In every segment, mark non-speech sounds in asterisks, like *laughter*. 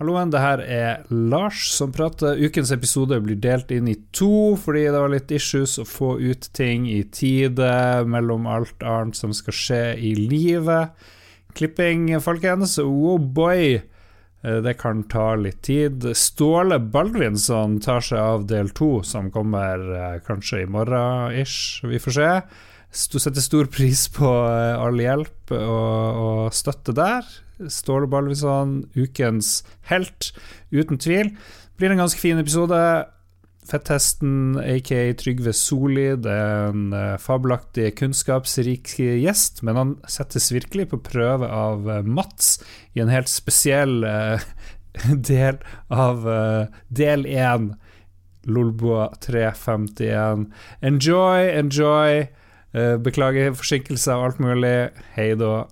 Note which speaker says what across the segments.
Speaker 1: Halloen, det her er Lars som prater. Ukens episode blir delt inn i to fordi det var litt issues å få ut ting i tide mellom alt annet som skal skje i livet. Klipping, folkens. Oh boy! Eh, det kan ta litt tid. Ståle Baldvinsson tar seg av del to, som kommer eh, kanskje i morgen-ish. Vi får se. Setter stor pris på eh, all hjelp og, og støtte der. Ståle Baldvinsson, ukens helt, uten tvil. Blir en ganske fin episode. Fetthesten, aka Trygve Solid, er en uh, fabelaktig, kunnskapsrik gjest, men han settes virkelig på prøve av uh, Mats i en helt spesiell uh, *laughs* del av del én. Lolboa 351. Enjoy, enjoy. beklager forsinkelser og alt mulig. Hei da.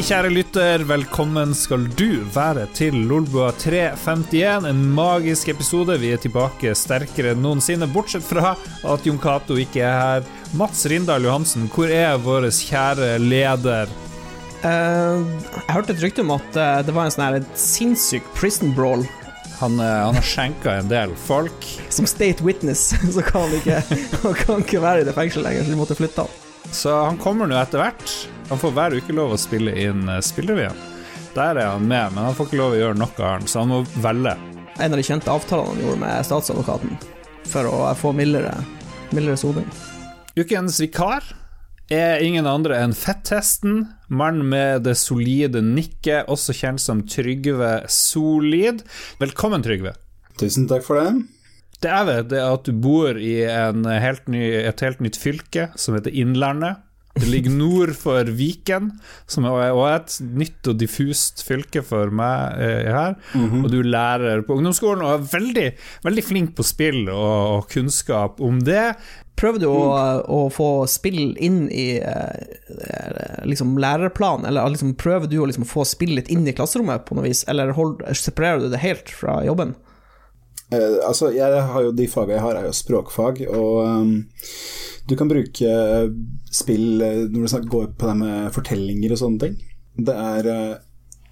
Speaker 1: Hei, kjære lytter. Velkommen skal du være til Lolbua 351, en magisk episode. Vi er tilbake sterkere enn noensinne, bortsett fra at Jon Cato ikke er her. Mats Rindal Johansen, hvor er vår kjære leder?
Speaker 2: Uh, jeg hørte et rykte om at uh, det var en sånn sinnssyk prison brawl.
Speaker 1: Han, uh, han har skjenka en del folk.
Speaker 2: Som state witness, *laughs* så kan han ikke, han kan ikke være i det fengselet lenger, så de måtte flytte han.
Speaker 1: Så han kommer nå etter hvert. Han får hver uke lov å spille inn uh, spillrevyen. Der er han med, men han får ikke lov å gjøre noe annet, så han må velge.
Speaker 2: En av de kjente avtalene han gjorde med statsadvokaten for å få mildere, mildere soning.
Speaker 1: Ukens vikar er ingen andre enn Fettesten, mann med det solide nikket, også kjent som Trygve Solid. Velkommen, Trygve.
Speaker 3: Tusen takk for det.
Speaker 1: Det jeg vet, er at du bor i helt ny, et helt nytt fylke som heter Innlandet. Det ligger nord for Viken, som er et nytt og diffust fylke for meg eh, her. Mm -hmm. Og du er lærer på ungdomsskolen og er veldig, veldig flink på spill og, og kunnskap om det.
Speaker 2: Prøver du å, mm. å, få spill inn i eh, liksom lærerplanen, eller liksom, prøver du å liksom få spill litt inn i klasserommet på noe vis, eller hold, separerer du det helt fra jobben?
Speaker 3: Uh, altså, jeg har jo De fagene jeg har, er jo språkfag, og um, du kan bruke spill eh, når du går på det med fortellinger og sånne ting. Det er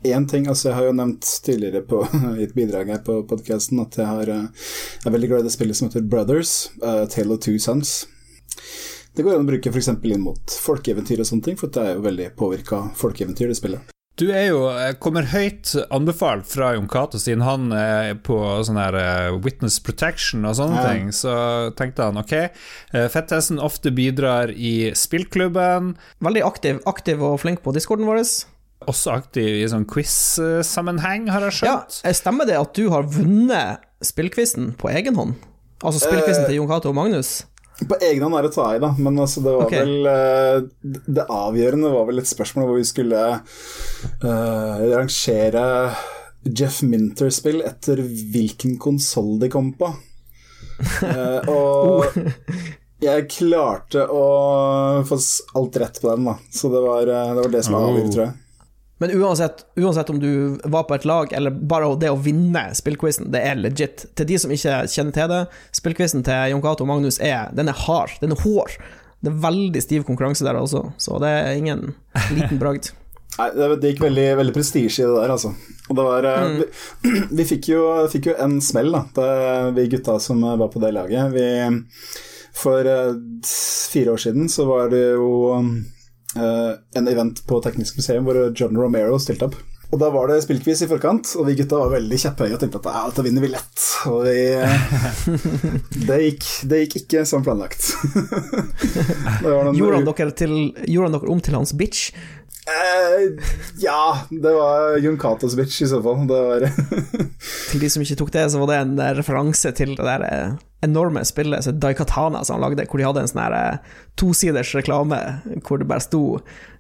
Speaker 3: én uh, ting altså Jeg har jo nevnt tidligere på, *laughs* i et bidrag her på podkasten at jeg, har, uh, er veldig glad i det spillet som heter Brothers, Tale of Two Sons. Det går an å bruke f.eks. inn mot folkeeventyr og sånne ting, for det er jo veldig påvirka folkeeventyr, det spillet.
Speaker 1: Du er jo, eh, kommer høyt anbefalt fra Jon Cato, siden han er på sånn her eh, witness protection og sånne ja. ting. Så tenkte han ok, eh, ofte bidrar i spillklubben.
Speaker 2: Veldig aktiv, aktiv og flink på discorden vår.
Speaker 1: Også aktiv i sånn quiz-sammenheng, har jeg skjønt.
Speaker 2: Ja, Stemmer det at du har vunnet spillquizen på egen hånd? Altså spillquizen uh, til Jon Cato og Magnus?
Speaker 3: På egen hånd er det å ta i, da, men altså, det var okay. vel uh, Det avgjørende var vel et spørsmål hvor vi skulle uh, rangere Jeff Minter-spill etter hvilken konsoll de kom på. Uh, *laughs* og jeg klarte å få alt rett på den, da. Så det var det, var det som var avgjørende, tror jeg.
Speaker 2: Men uansett, uansett, om du var på et lag, eller bare det å vinne spillquizen, det er legit. Til de som ikke kjenner til det, spillquizen til Jon Cato og Magnus er, den er hard, den er hår. Det er veldig stiv konkurranse der også, så det er ingen liten bragd. *laughs*
Speaker 3: Nei, det gikk veldig, veldig prestisje i det der, altså. Og det var eh, mm. Vi, *clears throat* vi fikk, jo, fikk, jo, en smell, da, det, vi gutta som var på det laget. Vi, for uh, fire år siden så var det jo en event på Teknisk museum hvor John Romero stilte opp. Og Da var det spillquiz i forkant, og vi gutta var veldig kjepphøye og tenkte at ja, dette vinner vi lett. Og vi, *laughs* det, gikk, det, gikk, ikke som planlagt. *laughs*
Speaker 2: gjorde, han dere dere om til hans bitch?
Speaker 3: Eh, ja, det var Jon bitch i så fall. *laughs*
Speaker 2: til de som ikke tok det, så var det en referanse til det der eh, enorme spillet så Daikatana som han lagde, hvor de hadde en sånn eh, tosiders reklame hvor det bare sto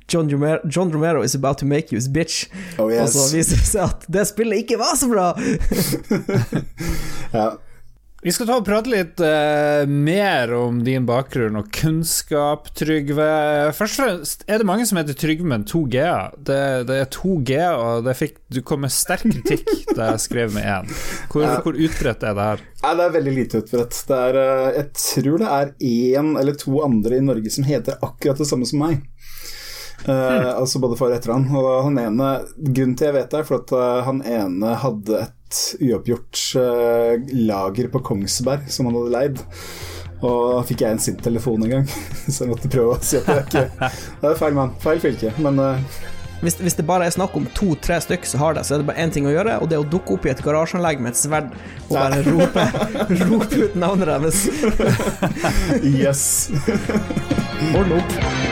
Speaker 2: John Romero, John Romero, is about to make you his bitch. Oh, yes. Og så viser det seg at det spillet ikke var så bra! *laughs*
Speaker 3: ja.
Speaker 1: Vi skal ta og prate litt uh, mer om din bakgrunn og kunnskap, Trygve. Først og fremst er det mange som heter Trygve med to g-er. Det, det, er to g-er, og fikk, du kom med sterk kritikk da jeg skrev med én. Hvor, ja. hvor, utbredt er det her?
Speaker 3: Ja, det er veldig lite utbredt. Er, uh, jeg tror det er én eller to andre i Norge som heter akkurat det samme som meg. Uh, hmm. Altså både for og etter han. Og han ene, Grunnen til jeg vet det, er for at han ene hadde et uoppgjort uh, lager på Kongsberg som han hadde leid. Og da fikk jeg en sint telefon en gang, *laughs* så jeg måtte prøve å si at det er ikke Det er feil mann, feil fylke, men uh,
Speaker 2: hvis, hvis, det bare er snakk om to-tre stykk som har det, så er det bare én ting å gjøre, og det er å dukke opp i et garasjeanlegg med et sverd og bare rope, *laughs* rope ut navnet deres. *laughs*
Speaker 3: yes.
Speaker 2: Hold opp.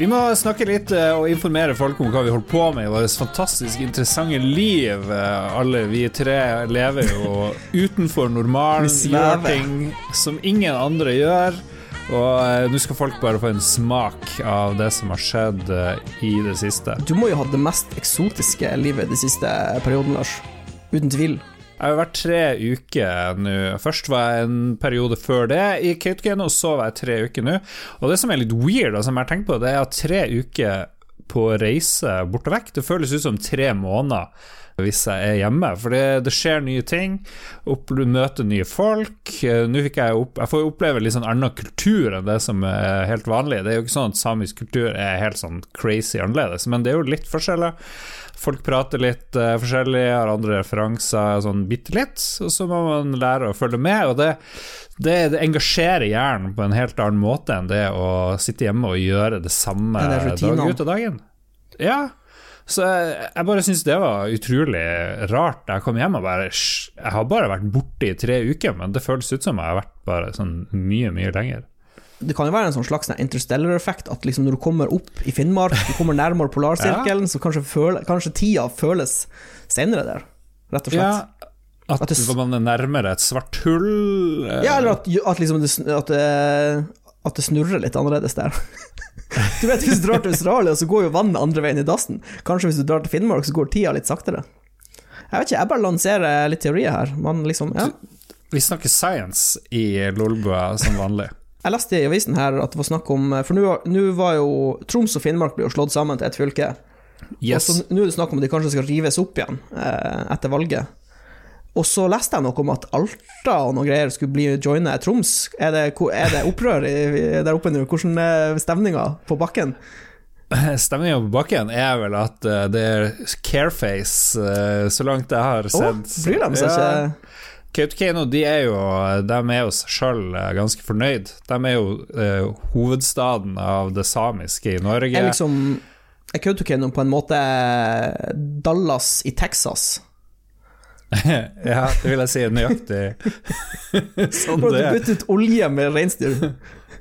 Speaker 1: Vi må snakke litt eh, og informere folk om hva vi holder på med i vårt fantastisk interessante liv. Eh, alle vi tre lever jo utenfor normalen, gjør ting som ingen andre gjør. Og uh, nå skal folk bare få en smak av det som har skjedd i det siste.
Speaker 2: Du må jo ha det mest eksotiske livet den siste perioden, Lars. Uten tvil.
Speaker 1: Jeg har vært tre uker nå. Først var jeg en periode før det i Kautokeino, og så var jeg tre uker nå. Og det som er litt weird, og som jeg har tenkt på, det er at tre uker på reise borte vekk, det føles ut som tre måneder hvis jeg er hjemme. For det, det skjer nye ting. Opp, møter nye folk. Nå fikk jeg opp, jeg får oppleve litt sånn annen kultur enn det som er helt vanlig. Det er jo ikke sånn at samisk kultur er helt sånn crazy annerledes, men det er jo litt forskjeller. Folk prater litt uh, forskjellig, har andre referanser sånn bitte litt, og så må man lære å følge med. Og det, det, det, engasjerer hjernen på en helt annen måte enn det å sitte hjemme og gjøre det samme dag ut av dagen. Ja, så jeg, jeg bare syns det var utrolig rart jeg kom hjem og bare Jeg har bare vært borte i tre uker, men det føles ut som jeg har vært bare sånn mye, mye lenger.
Speaker 2: Det kan jo være en sånn slags interstellar-effekt, at liksom når du kommer opp i Finnmark, du kommer nærmere polarsirkelen, *laughs* ja. så kanskje, føle, kanskje, tida føles senere der, rett og slett. Ja.
Speaker 1: At, at det, man er nærmere et svart hull?
Speaker 2: Ja, eller at, at, liksom det, det, at det snurrer litt annerledes der. *laughs* Du vet, Hvis du drar til Australia, så går jo vannet andre veien i dassen. Kanskje hvis du drar til Finnmark, så går tida litt saktere. Jeg vet ikke, jeg bare lanserer litt teorier her. Man liksom, ja.
Speaker 1: Vi snakker science i Lolbua som vanlig.
Speaker 2: Jeg leste i avisen her at det var snakk om For nå var jo Troms og Finnmark ble jo slått sammen til et fylke. Yes. Og så Nå er det snakk om at de kanskje skal rives opp igjen eh, etter valget. Og så leste jeg noe om at Alta og noe greier skulle bli joine Troms. Er det, er det opprør der oppe nå? Hvordan er stemninga på bakken? *laughs*
Speaker 1: Stemninga på bakken er vel at uh, det er careface, uh, så langt jeg har sett.
Speaker 2: Oh, bryr de seg ja. ikke?
Speaker 1: Kautokeino de er jo De er jo seg sjøl uh, ganske fornøyd. De er jo hovedstaden av det samiske i Norge.
Speaker 2: Er liksom Er Kautokeino på en måte Dallas i Texas? *laughs*
Speaker 1: ja, det vil jeg si er nøyaktig *laughs*
Speaker 2: sånn det er. Bytte ut olje med reinsdyr.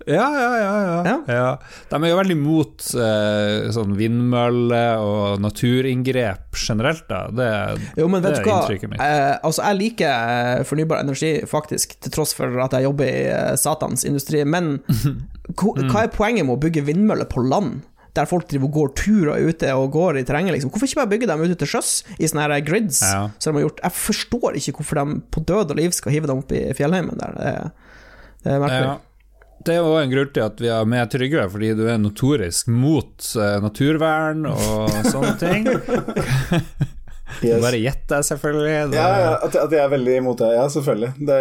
Speaker 1: Ja, ja, ja, ja, ja. De er jo veldig mot eh, sånn vindmøller og naturinngrep generelt, da. Det,
Speaker 2: jo, men vet det er inntrykket mitt. Eh, altså, jeg liker eh, fornybar energi, faktisk, til tross for at jeg jobber i eh, satans industri. Men *laughs* hva er poenget med å bygge vindmøller på land? der folk driver og går turer ute og går i terrenget. Liksom. Hvorfor ikke bare bygge dem ute til sjøs, i sånne her grids ja. som de har gjort? Jeg forstår ikke hvorfor de på død og liv skal hive dem opp i fjellheimen der. Det, det er merkelig. Ja.
Speaker 1: Det er òg en grunn til at vi har med Trygve, fordi du er notorisk mot uh, naturvern og sånne ting. *laughs* yes. Bare gjett deg, selvfølgelig.
Speaker 3: Det... Ja, ja at, at, jeg er veldig imot det. Ja, selvfølgelig. Det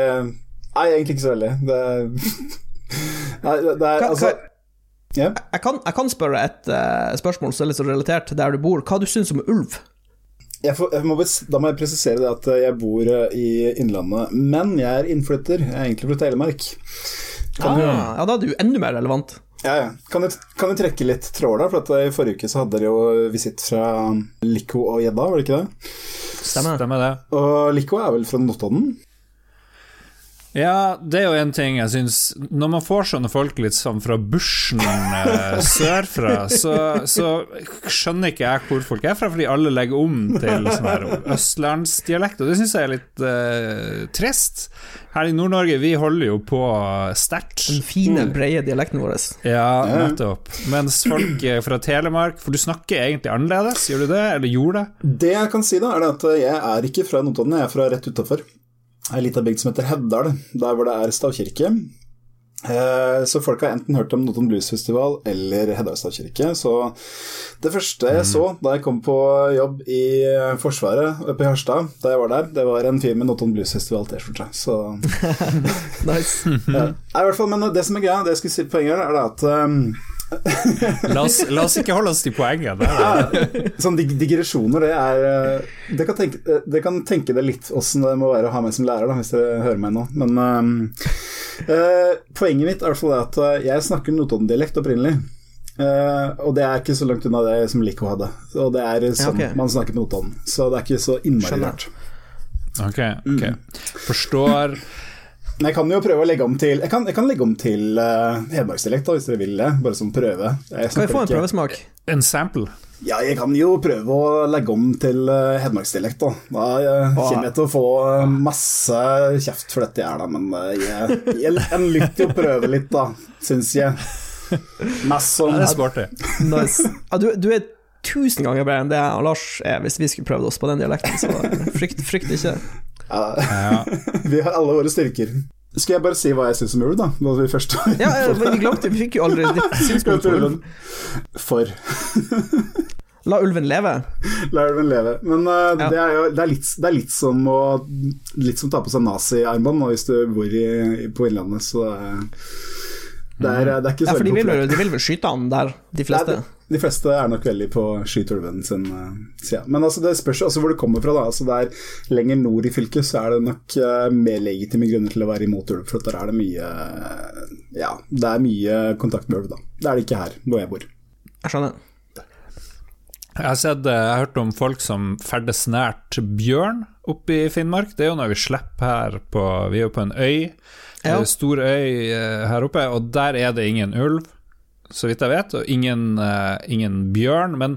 Speaker 3: Nei, egentlig ikke så veldig. Det, *laughs* Nei, det er, altså
Speaker 2: Yeah. Jeg, kan, jeg, kan, spørre et uh, spørsmål som er litt så relatert til der du bor. Hva du syns om ulv?
Speaker 3: Jeg får, jeg må, da må jeg presisere det at jeg bor eh, i Innlandet, men jeg er innflytter. Jeg er egentlig fra Telemark.
Speaker 2: Ah, ja, da er du enda mer relevant.
Speaker 3: Ja, ja. Kan du, kan du trekke litt tråd, da? For I forrige uke så hadde dere jo visitt fra Lico og gjedda, var det ikke det?
Speaker 2: Stemmer.
Speaker 1: Stemmer det.
Speaker 3: Og Lico er vel fra Notodden?
Speaker 1: Ja, det er jo en ting jeg syns Når man får sånne folk litt sånn fra bushen eh, *laughs* sørfra, så, så skjønner ikke jeg hvor folk er fra, fordi alle legger om til sånn her østlandsdialekt, og det syns jeg er litt eh, trist. Her i Nord-Norge, vi holder jo på sterkt.
Speaker 2: Den fine, brede dialekten vår.
Speaker 1: Ja, nettopp. Mens folk eh, fra Telemark For du snakker egentlig annerledes, gjør du det? Eller gjorde det?
Speaker 3: Det jeg kan si, da, er at jeg er ikke fra Notodden, jeg er fra rett utafor. Ei lita bygd som heter Heddal, der hvor det er stavkirke. Eh, Så folk har enten hørt om Notodden Bluesfestival eller Heddal stavkirke. Så det første jeg så da jeg kom på jobb i Forsvaret oppe i Harstad, da jeg var der, det var en fyr med Notodden Bluesfestival-T-skjorte. Så *laughs*
Speaker 2: Nice.
Speaker 3: ja. I hvert fall, Men det som er greia, det jeg skulle si poenget er det at um, *laughs*
Speaker 1: La oss, la oss ikke holde oss til poenget.
Speaker 3: Ja, sånn dig digresjoner, det er Dere kan tenke, eh, det kan tenke det litt åssen det må være å ha meg som lærer, da, hvis dere hører meg nå. Men eh, poenget mitt er at eh, jeg snakker Notodden-dialekt opprinnelig. Uh, og det er ikke så langt unna det som Lico hadde. Og det er sånn
Speaker 2: okay.
Speaker 3: man snakker på Notodden. Så det er ikke så innmari rart.
Speaker 1: Ok, ok. Forstår.
Speaker 3: Men jeg kan jo prøve å legge om til Jeg kan, jeg kan legge om til uh, hedmarksdialekt, hvis dere vil det. Bare som prøve. Jeg
Speaker 2: Kan vi få en prøvesmak?
Speaker 1: En sample.
Speaker 3: Ja, jeg kan jo prøve å legge om til uh, hedmarksdialekt, da. Da
Speaker 2: uh,
Speaker 3: kommer jeg til å få masse kjeft for dette her, da, men jeg, jeg, jeg lytter jo og prøver litt, da, syns jeg. Mest
Speaker 1: Ja,
Speaker 3: sånn
Speaker 1: det er sporty.
Speaker 2: Nice. Ja, du, du er tusen ganger bedre enn det jeg og Lars er hvis vi skulle prøvd oss på den dialekten, så frykt, frykt ikke.
Speaker 3: Ja. *laughs* Vi har alle våre styrker. Skal jeg bare si hva jeg syns om ulv, da? Vi først
Speaker 2: Ja, men vi glemte Vi fikk jo aldri ditt *laughs* synspunkt på ulv.
Speaker 3: For
Speaker 2: La ulven leve.
Speaker 3: La ulven leve. Men uh,
Speaker 2: Ja.
Speaker 3: det er jo det er litt, det er litt som å Litt som å ta på seg nazi-armbånd hvis du bor i, på Innlandet, så er, det er, det er ikke så
Speaker 2: Ja, for de vil, vel, de vil vel skyte han der, de fleste?
Speaker 3: Nei, de, de fleste er nok veldig på skyt ulven sin side. Ja. Men altså, det spørs jo hvor det kommer fra. Da. Altså, det er lenger nord i fylket så er det nok uh, mer legitime grunner til å være imot ulv, for der er det mye eh, Ja, det er mye kontakt med ulv, da. Det er det ikke her, hvor jeg bor.
Speaker 2: Jeg skjønner.
Speaker 1: Jeg har, sett, eh, jeg har hørt om folk som ferdes nært bjørn oppe i Finnmark. Det er jo noe vi slipper her på Vi er jo på en øy,
Speaker 2: Ja.
Speaker 1: stor øy eh, her oppe, og der er det ingen ulv, så vidt jeg vet, og ingen, eh, ingen bjørn. Men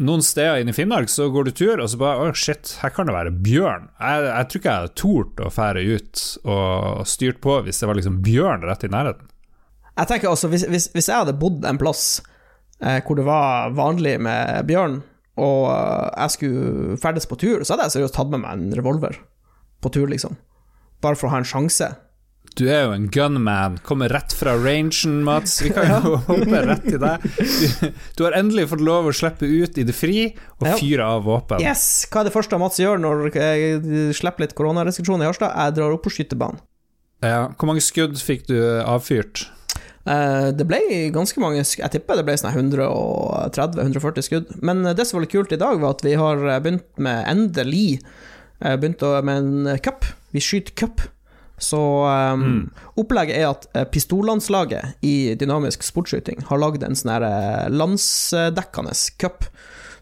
Speaker 1: noen steder inne i Finnmark så går du tur, og så bare Å, shit, her kan det være bjørn. Jeg, jeg tror ikke jeg hadde tort å fære ut og styrt på hvis det var liksom bjørn rett i nærheten.
Speaker 2: Jeg tenker altså, hvis, hvis, hvis jeg hadde bodd en plass eh, hvor det var vanlig med bjørn, og eh, jeg skulle ferdes på tur, så hadde jeg seriøst tatt med meg en revolver på tur, liksom. Bare for å ha en sjanse.
Speaker 1: Du er jo en gunman, kommer rett fra rangen, Mats. Vi kan jo *laughs* hoppe rett til deg. Du, du har endelig fått lov å slippe ut i det fri og fyre av våpen.
Speaker 2: Yes! Hva er det første Mats gjør når jeg slipper litt koronarestriksjoner i Harstad? Jeg drar opp på skytebanen.
Speaker 1: Ja. Hvor mange skudd fikk du avfyrt?
Speaker 2: Eh, Det ble ganske mange Jeg tipper det ble sånn 130-140 skudd. Men eh, det som var litt kult i dag, var at vi har eh, begynt med endelig eh, Begynt med en cup. Vi skyter cup. Så um, opplegget er at eh, pistollandslaget i dynamisk sportsskyting har lagd en sånn eh, landsdekkende cup.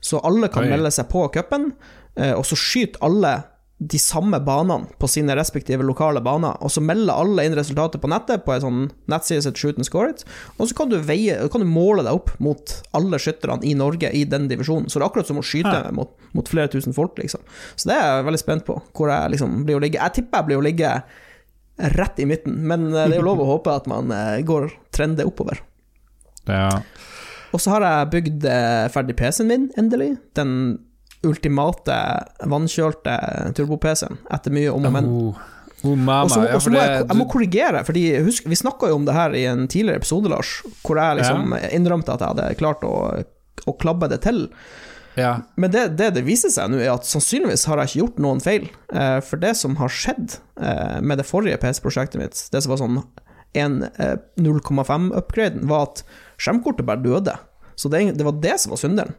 Speaker 2: Så alle kan
Speaker 1: Oi.
Speaker 2: melde seg på cupen, eh, og så skyter alle de samme banene på sine respektive lokale baner, og så melder alle inn resultatet på nettet på en sånn nettside som Shoot and Score It, og så kan du, veie, kan du måle deg opp mot alle skytterne i Norge i den divisjonen. Så det er akkurat som å skyte
Speaker 1: ja.
Speaker 2: mot, mot flere tusen folk, liksom. Så det er jeg veldig spent på, hvor jeg liksom blir å ligge. Jeg tipper jeg blir å ligge rett i midten, men eh, det er jo lov å *laughs* håpe at man eh, går trender oppover.
Speaker 1: Ja.
Speaker 2: Og så har jeg bygd eh, ferdig PC-en min, endelig. Den ultimate vannkjølte turbo-PC-en, etter mye om og men.
Speaker 1: Oh, oh.
Speaker 2: Og så
Speaker 1: ja, for
Speaker 2: må jeg, jeg må korrigere, fordi husk, vi snakka jo om det her i en tidligere episode, Lars, hvor jeg liksom innrømte at jeg hadde klart å, å klabbe det til.
Speaker 1: Ja.
Speaker 2: Men det, det det viser seg nå, er at sannsynligvis har jeg ikke gjort noen feil. Eh, for det som har skjedd eh, med det forrige PC-prosjektet mitt, det som var sånn en eh, 0,5-upgraden, var at skjermkortet bare døde. Så det, det var det som var synderen.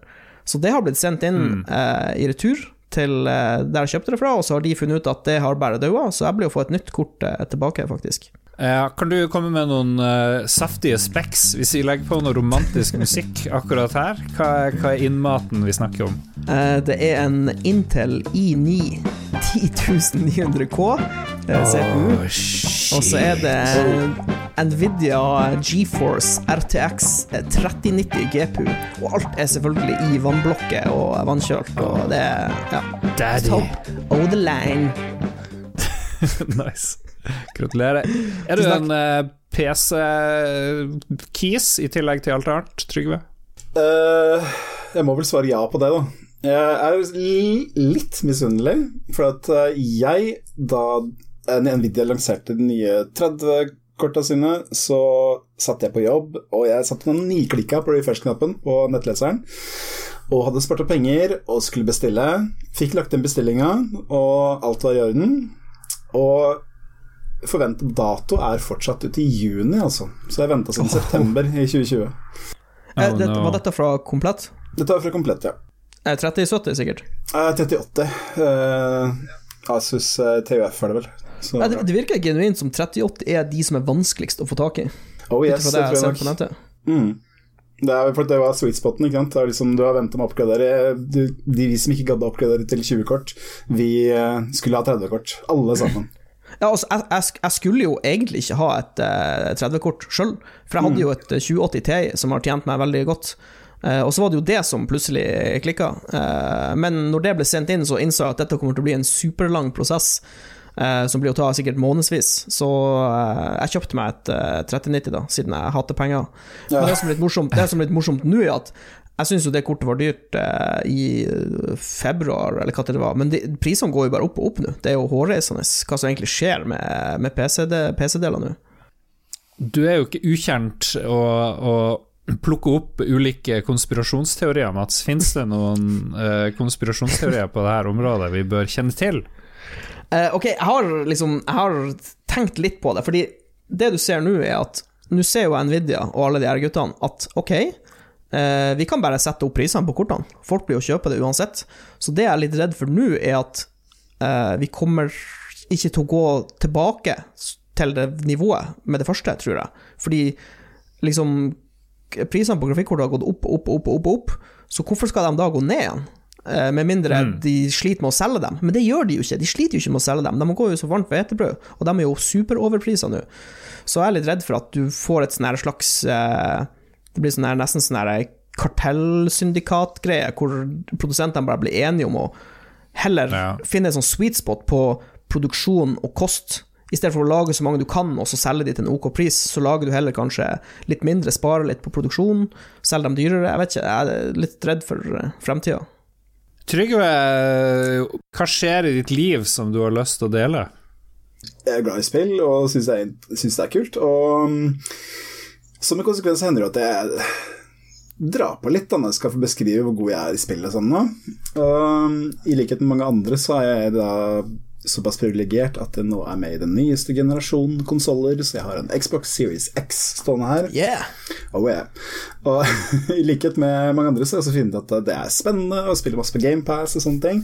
Speaker 2: Så det har blitt sendt inn eh, i retur til eh, der jeg kjøpte det fra, og så har de funnet ut at det har bare daua, så jeg blir å få et nytt kort eh, tilbake, faktisk.
Speaker 1: Ja, kan du komme med noen eh, saftige specs, hvis vi legger på noe romantisk musikk akkurat her? Hva hva er innmaten vi snakker om?
Speaker 2: Eh, det er en Intel i9 10 900 K eh, CPU.
Speaker 1: Oh.
Speaker 2: Og så er det Nvidia GeForce RTX 3090 GPU. Og alt er selvfølgelig i vannblokker og vannkjølt, og det er ja, top of the line.
Speaker 1: nice. Gratulerer. Er du en uh, PC-kis i tillegg til alt annet, Trygve?
Speaker 3: Uh, jeg må vel svare ja på det, da. Jeg er li- litt misunnelig, for at eh, jeg, da Nvidia lanserte de nye 30-korta sine, så satt jeg på jobb, og jeg satt og niklikka på refresh-knappen på nettleseren. Og hadde spart opp penger og skulle bestille. Fikk lagt inn bestillinga, og alt var i orden. Og forventet dato er fortsatt ute i juni, altså. Så jeg venta siden september i 2020.
Speaker 2: Eh,
Speaker 1: Oh,
Speaker 2: dette. Var dette fra Komplett?
Speaker 3: Dette er fra Komplett, ja.
Speaker 2: Eh, 3070, sikkert.
Speaker 3: Eh, 38. Eh, Asus eh, TUF er det vel. Så,
Speaker 2: Nei, det, det virker genuint som 3080 er de som er vanskeligst å få tak i.
Speaker 3: oh yes,
Speaker 2: det
Speaker 3: det tror jeg nok. Mm. Det er for det var sweet spoten, ikke sant. Det er liksom, du har venta med å oppgradere. Du, de vi som ikke gadd å oppgradere til 20 kort, vi eh, skulle ha 30 kort. Alle sammen.
Speaker 2: Ja, altså, jeg, jeg, jeg skulle jo egentlig ikke ha et uh, 30-kort sjøl, for jeg hadde jo et eh, 2080 Ti som har tjent meg veldig godt. Uh, og så var det jo det som plutselig klikka. Uh, men når det ble sendt inn, så innså jeg at dette kommer til å bli en superlang prosess. eh, som blir å ta sikkert månedsvis. Så eh, jeg kjøpte meg et eh, 3090, da, siden jeg hater penger. Men det som er litt morsomt, det som er litt morsomt nå, er at jeg syns jo det kortet var dyrt eh, i februar, eller hva det var, men prisene går jo bare opp og opp nå. Det er jo hårreisende hva som egentlig skjer med, med PC-deler PC nå.
Speaker 1: Du er jo ikke ukjent å, å plukke opp ulike konspirasjonsteorier, Mats. Fins det noen eh, konspirasjonsteorier på dette området vi bør kjenne til?
Speaker 2: Eh, ok, jeg har liksom Jeg har tenkt litt på det, fordi det du ser nå, er at Nå ser jo Nvidia og alle de her guttene at ok, eh, vi kan bare sette opp prisene på kortene. Folk blir jo kjøpe det uansett. Så det jeg er litt redd for nå, er at eh, vi kommer ikke til å gå tilbake til det nivået med det første, tror jeg. Fordi liksom Prisene på grafikkort har gått opp, opp, opp, opp, opp. Så hvorfor skal de da gå ned igjen? Eh, Med mindre de sliter med å selge dem. Men det gjør de jo ikke. De sliter jo ikke med å selge dem. De går jo så varmt hvetebrød, og de er jo superoverpriser nå. Så jeg er litt redd for at du får et sånn slags eh, Det blir sånn her, nesten sånn her kartellsyndikatgreie, hvor produsentene bare blir enige om å heller
Speaker 1: Ja.
Speaker 2: finne en sånn sweet spot på produksjon og kost. I stedet for å lage så mange du kan, og så selge de til en OK pris, så lager du heller kanskje litt mindre, sparer litt på produksjon, selger dem dyrere. Jeg vet ikke, jeg er litt redd for eh, fremtida.
Speaker 1: Trygve, hva skjer i ditt liv som du har lyst til å dele?
Speaker 3: Jeg er glad i spill og syns er- det er kult. Og mm, som en konsekvens hender det at jeg drar på litt da når jeg skal få beskrive hvor god jeg er i spill og sånn. Og I likhet med mange andre så er jeg da såpass privilegert at jeg nå er med i den nyeste generasjonen konsoller, så jeg har en Xbox Series X stående her.
Speaker 2: Yeah!
Speaker 3: Oh yeah. Og *laughs* i likhet med mange andre så har jeg også funnet at det er spennende å spille masse på GamePass og sånne ting.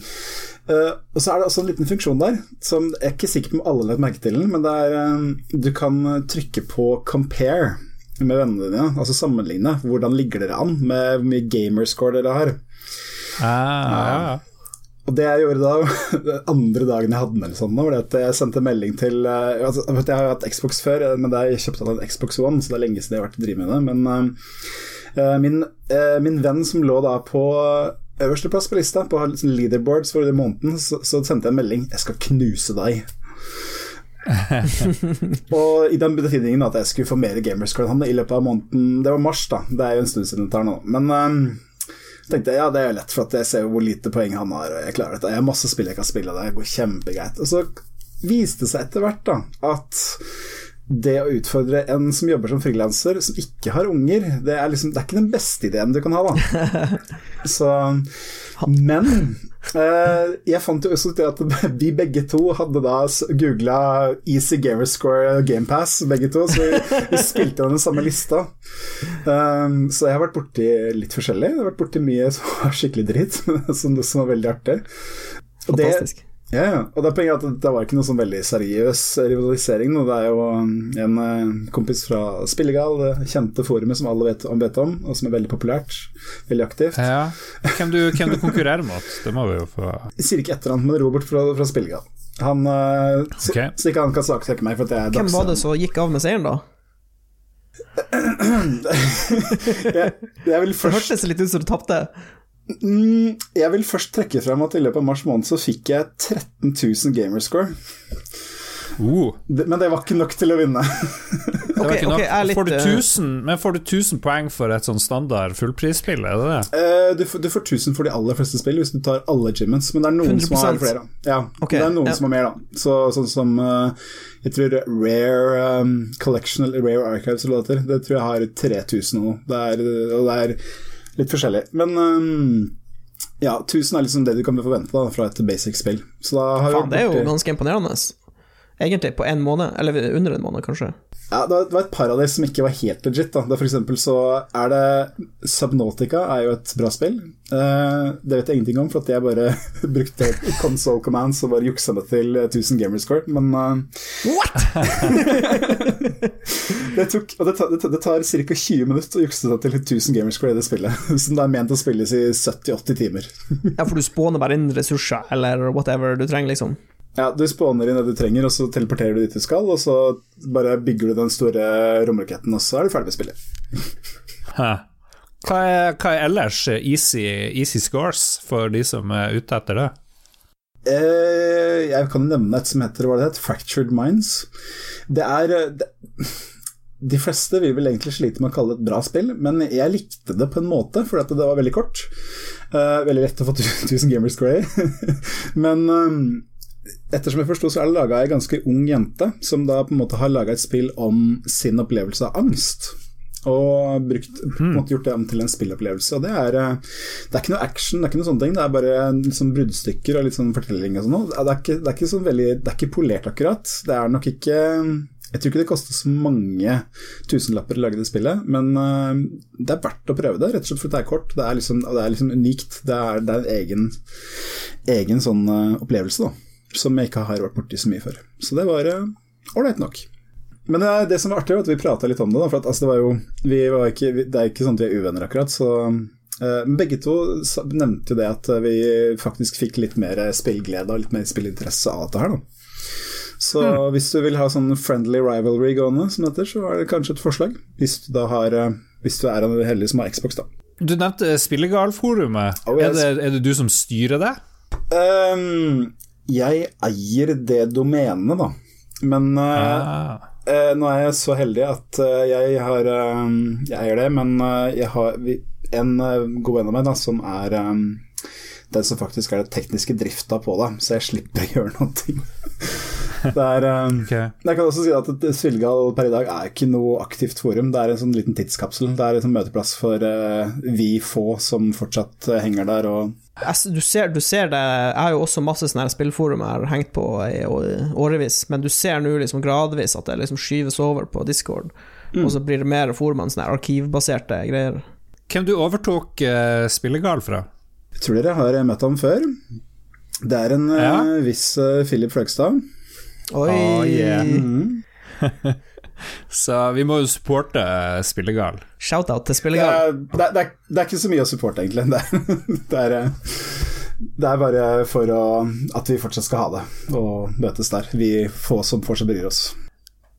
Speaker 3: Uh, og så er det også en liten funksjon der, som jeg er ikke sikker på om alle har lagt merke til den, men det er uh, Du kan trykke på 'compare' med vennene dine, altså sammenligne. Hvordan ligger dere an med hvor mye gamerscore dere har.
Speaker 1: Ah, ja. ja.
Speaker 3: Og det jeg gjorde da, *laughs* den andre dagen jeg hadde den, eller sånn, var det at jeg sendte melding til eh, altså, Jeg har jo hatt Xbox før, eh, men det jeg kjøpte en Xbox One, så det er lenge siden jeg har vært å drive med det. Men uh, min, uh, min venn som lå da på øverste plass på lista, på liksom leaderboards for måneden, så, så sendte jeg en melding 'Jeg skal knuse deg'. *laughs* og i den betydningen at jeg skulle få mer gamerscore i løpet av måneden Det var mars, da. Det er jo en stund siden det tar nå. Men um, tenkte jeg ja, det er jo lett, for at jeg ser jo hvor lite poeng han har, og jeg klarer dette. Jeg har masse spill jeg kan spille, det går kjempegreit. Og så viste det seg etter hvert da, at det å utfordre en som jobber som frilanser, som ikke har unger, det er liksom Det er ikke den beste ideen du kan ha, da. *laughs* Så Men eh, jeg fant jo også ut at *laughs* vi begge to hadde da googla Easy Gamerscore GamePass, begge to, så vi, vi spilte den samme lista. Um, så jeg har vært borti litt forskjellig. Jeg har vært borti mye som var skikkelig dritt, *laughs* som, som var veldig artig. Og det,
Speaker 2: Fantastisk.
Speaker 3: Ja, ja. Og det er poenget at det var ikke noe sånn veldig seriøs rivalisering. nå. Det er jo en eh, kompis fra Spillegal, det kjente forumet som alle vet om, vet om, og som er veldig populært. Veldig aktivt.
Speaker 1: Ja. Hvem du, hvem du konkurrerer mot, det må vi jo få
Speaker 3: Jeg sier ikke etternavn, men Robert fra, fra Spillegal. Han, eh, så, så ikke han kan saksøke meg for at jeg er
Speaker 2: Hvem var det som gikk av med seieren, da?
Speaker 3: Jeg, jeg vil
Speaker 2: Det
Speaker 3: først
Speaker 2: hørtes litt ut som du tapte.
Speaker 3: Mm, jeg vil først trekke frem at i løpet av mars måned så fikk jeg 13 000 gamerscore.
Speaker 1: uh,
Speaker 3: Men det var ikke nok til å vinne.
Speaker 1: det var ikke nok.
Speaker 2: ok, er litt,
Speaker 1: får du
Speaker 2: eh,
Speaker 1: 1000, men får du 1000 poeng for et sånn standard fullprisspill, er det det?
Speaker 3: Eh, du, får, du får 1000 for de aller fleste spill hvis du tar alle gymmens men det er noen som har flere. Ja,
Speaker 2: okay.
Speaker 3: det er noen
Speaker 2: ja.
Speaker 3: som har mer, da. Så, sånn som uh, jeg tror Rare um, Collection eller Rare Archives eller hva det heter, det tror jeg har 3000 nå. Det er, og det er litt forskjellig. Men um, ja, 1000 er liksom det du kan forvente da, fra et basic spill. Så da har
Speaker 2: Faen, det er jo ganske imponerende. Egentlig, på en måned, eller under en måned, kanskje.
Speaker 3: Ja, det var, et par av dem som ikke var helt legit. da. For eksempel så er det Subnautica er jo et bra spill. Eh, det vet jeg ingenting om, for at jeg bare *laughs* brukte console commands og bare juksa meg til 1000 gamerscore, men What?! *laughs* det tok, og det tar, det tar, det tar ca. 20 minutter å jukse seg til 1000 gamerscore i det spillet, *laughs* som det er ment å spilles i 70-80 timer.
Speaker 2: Ja, for du spåner bare inn ressurser, eller whatever du trenger, liksom.
Speaker 3: Ja, Du spåner inn det du trenger, og så teleporterer du dit du skal, og så bare bygger du den store romraketten, og så er du ferdig med spillet.
Speaker 1: Hæ. Hva er, hva er ellers easy, easy scores for de som er ute etter det?
Speaker 3: Eh, jeg kan nevne et som heter hva det heter, Fractured Minds. Det er eh, det, De fleste vil vel egentlig slite med å kalle det et bra spill, men jeg likte det på en måte, fordi at det var veldig kort. Eh, veldig lett å få 1000 *laughs* gamers grey. *laughs* men eh, ettersom jeg forsto, så er det laga ei ganske ung jente, som da på en måte har laga et spill om sin opplevelse av angst. Og brukt, på en måte gjort det om til en spillopplevelse. Og det er, eh, det er ikke noe action, det er ikke noe sånne ting. Det er bare liksom bruddstykker og litt sånn fortelling og sånn. Det er ikke, det er ikke sånn veldig Det er ikke polert, akkurat. Det er nok ikke Jeg tror ikke det koster så mange tusenlapper å lage det spillet, men eh, det er verdt å prøve det, rett og slett fordi det er kort. Det er liksom, det er liksom unikt. Det er, det er en egen, egen sånn eh, opplevelse, da, som jeg ikke har vært borti så mye før. Så det var ålreit nok. Men det, er- det som var artig, var at vi prata litt om det. Da, for at, altså, det, var jo, vi var ikke, det er ikke sånn at vi er uvenner, akkurat. Så, eh, begge to nevnte jo det at vi faktisk fikk litt mer spillglede og litt mer spillinteresse av dette her. Da. Så hvis du vil ha sånn friendly rivalry gående, som det heter, så er det kanskje et forslag. Hvis du har eh, Hvis du er en heldig som har Xbox, da.
Speaker 1: Du nevnte Spillegal-forumet.
Speaker 3: Oh, yes.
Speaker 1: er, det, er det du som styrer det?
Speaker 3: Ehm, jeg eier det domenet, da. Men eh,
Speaker 1: Ah.
Speaker 3: Eh, nå er jeg så heldig at eh, jeg har eh, Jeg eier det, men jeg har en god venn av meg da, som er den som faktisk er det tekniske drifta på det, så jeg slipper å gjøre noe. *laughs* Det er
Speaker 1: okay.
Speaker 3: Jeg kan også si at Svilgal per i dag er ikke noe aktivt forum. Det er en sånn liten tidskapsel. Det er en sånn møteplass for uh, vi få som fortsatt henger der og
Speaker 2: Du ser, du ser det Jeg har jo også masse sånne spillforum jeg har hengt på i årevis, men du ser nå liksom gradvis at det liksom skyves over på Discord, og så blir det mer forumene sånne arkivbaserte greier.
Speaker 1: Hvem du overtok uh, Spillegal fra?
Speaker 3: Jeg tror dere har møtt ham før. Det er en
Speaker 1: ja.
Speaker 3: uh, viss uh, Philip Fløgstad.
Speaker 2: Oi!
Speaker 1: Oh, yeah.
Speaker 3: Mhm. *laughs*
Speaker 1: Så vi må jo supporte Spillegal.
Speaker 2: Shout-out til Spillegal.
Speaker 3: det, er, det, er, det er ikke så mye å supporte, egentlig. Det er, *laughs* det er, eh, det er bare for å, at vi fortsatt skal ha det, og møtes der. Vi få som fortsatt bryr oss.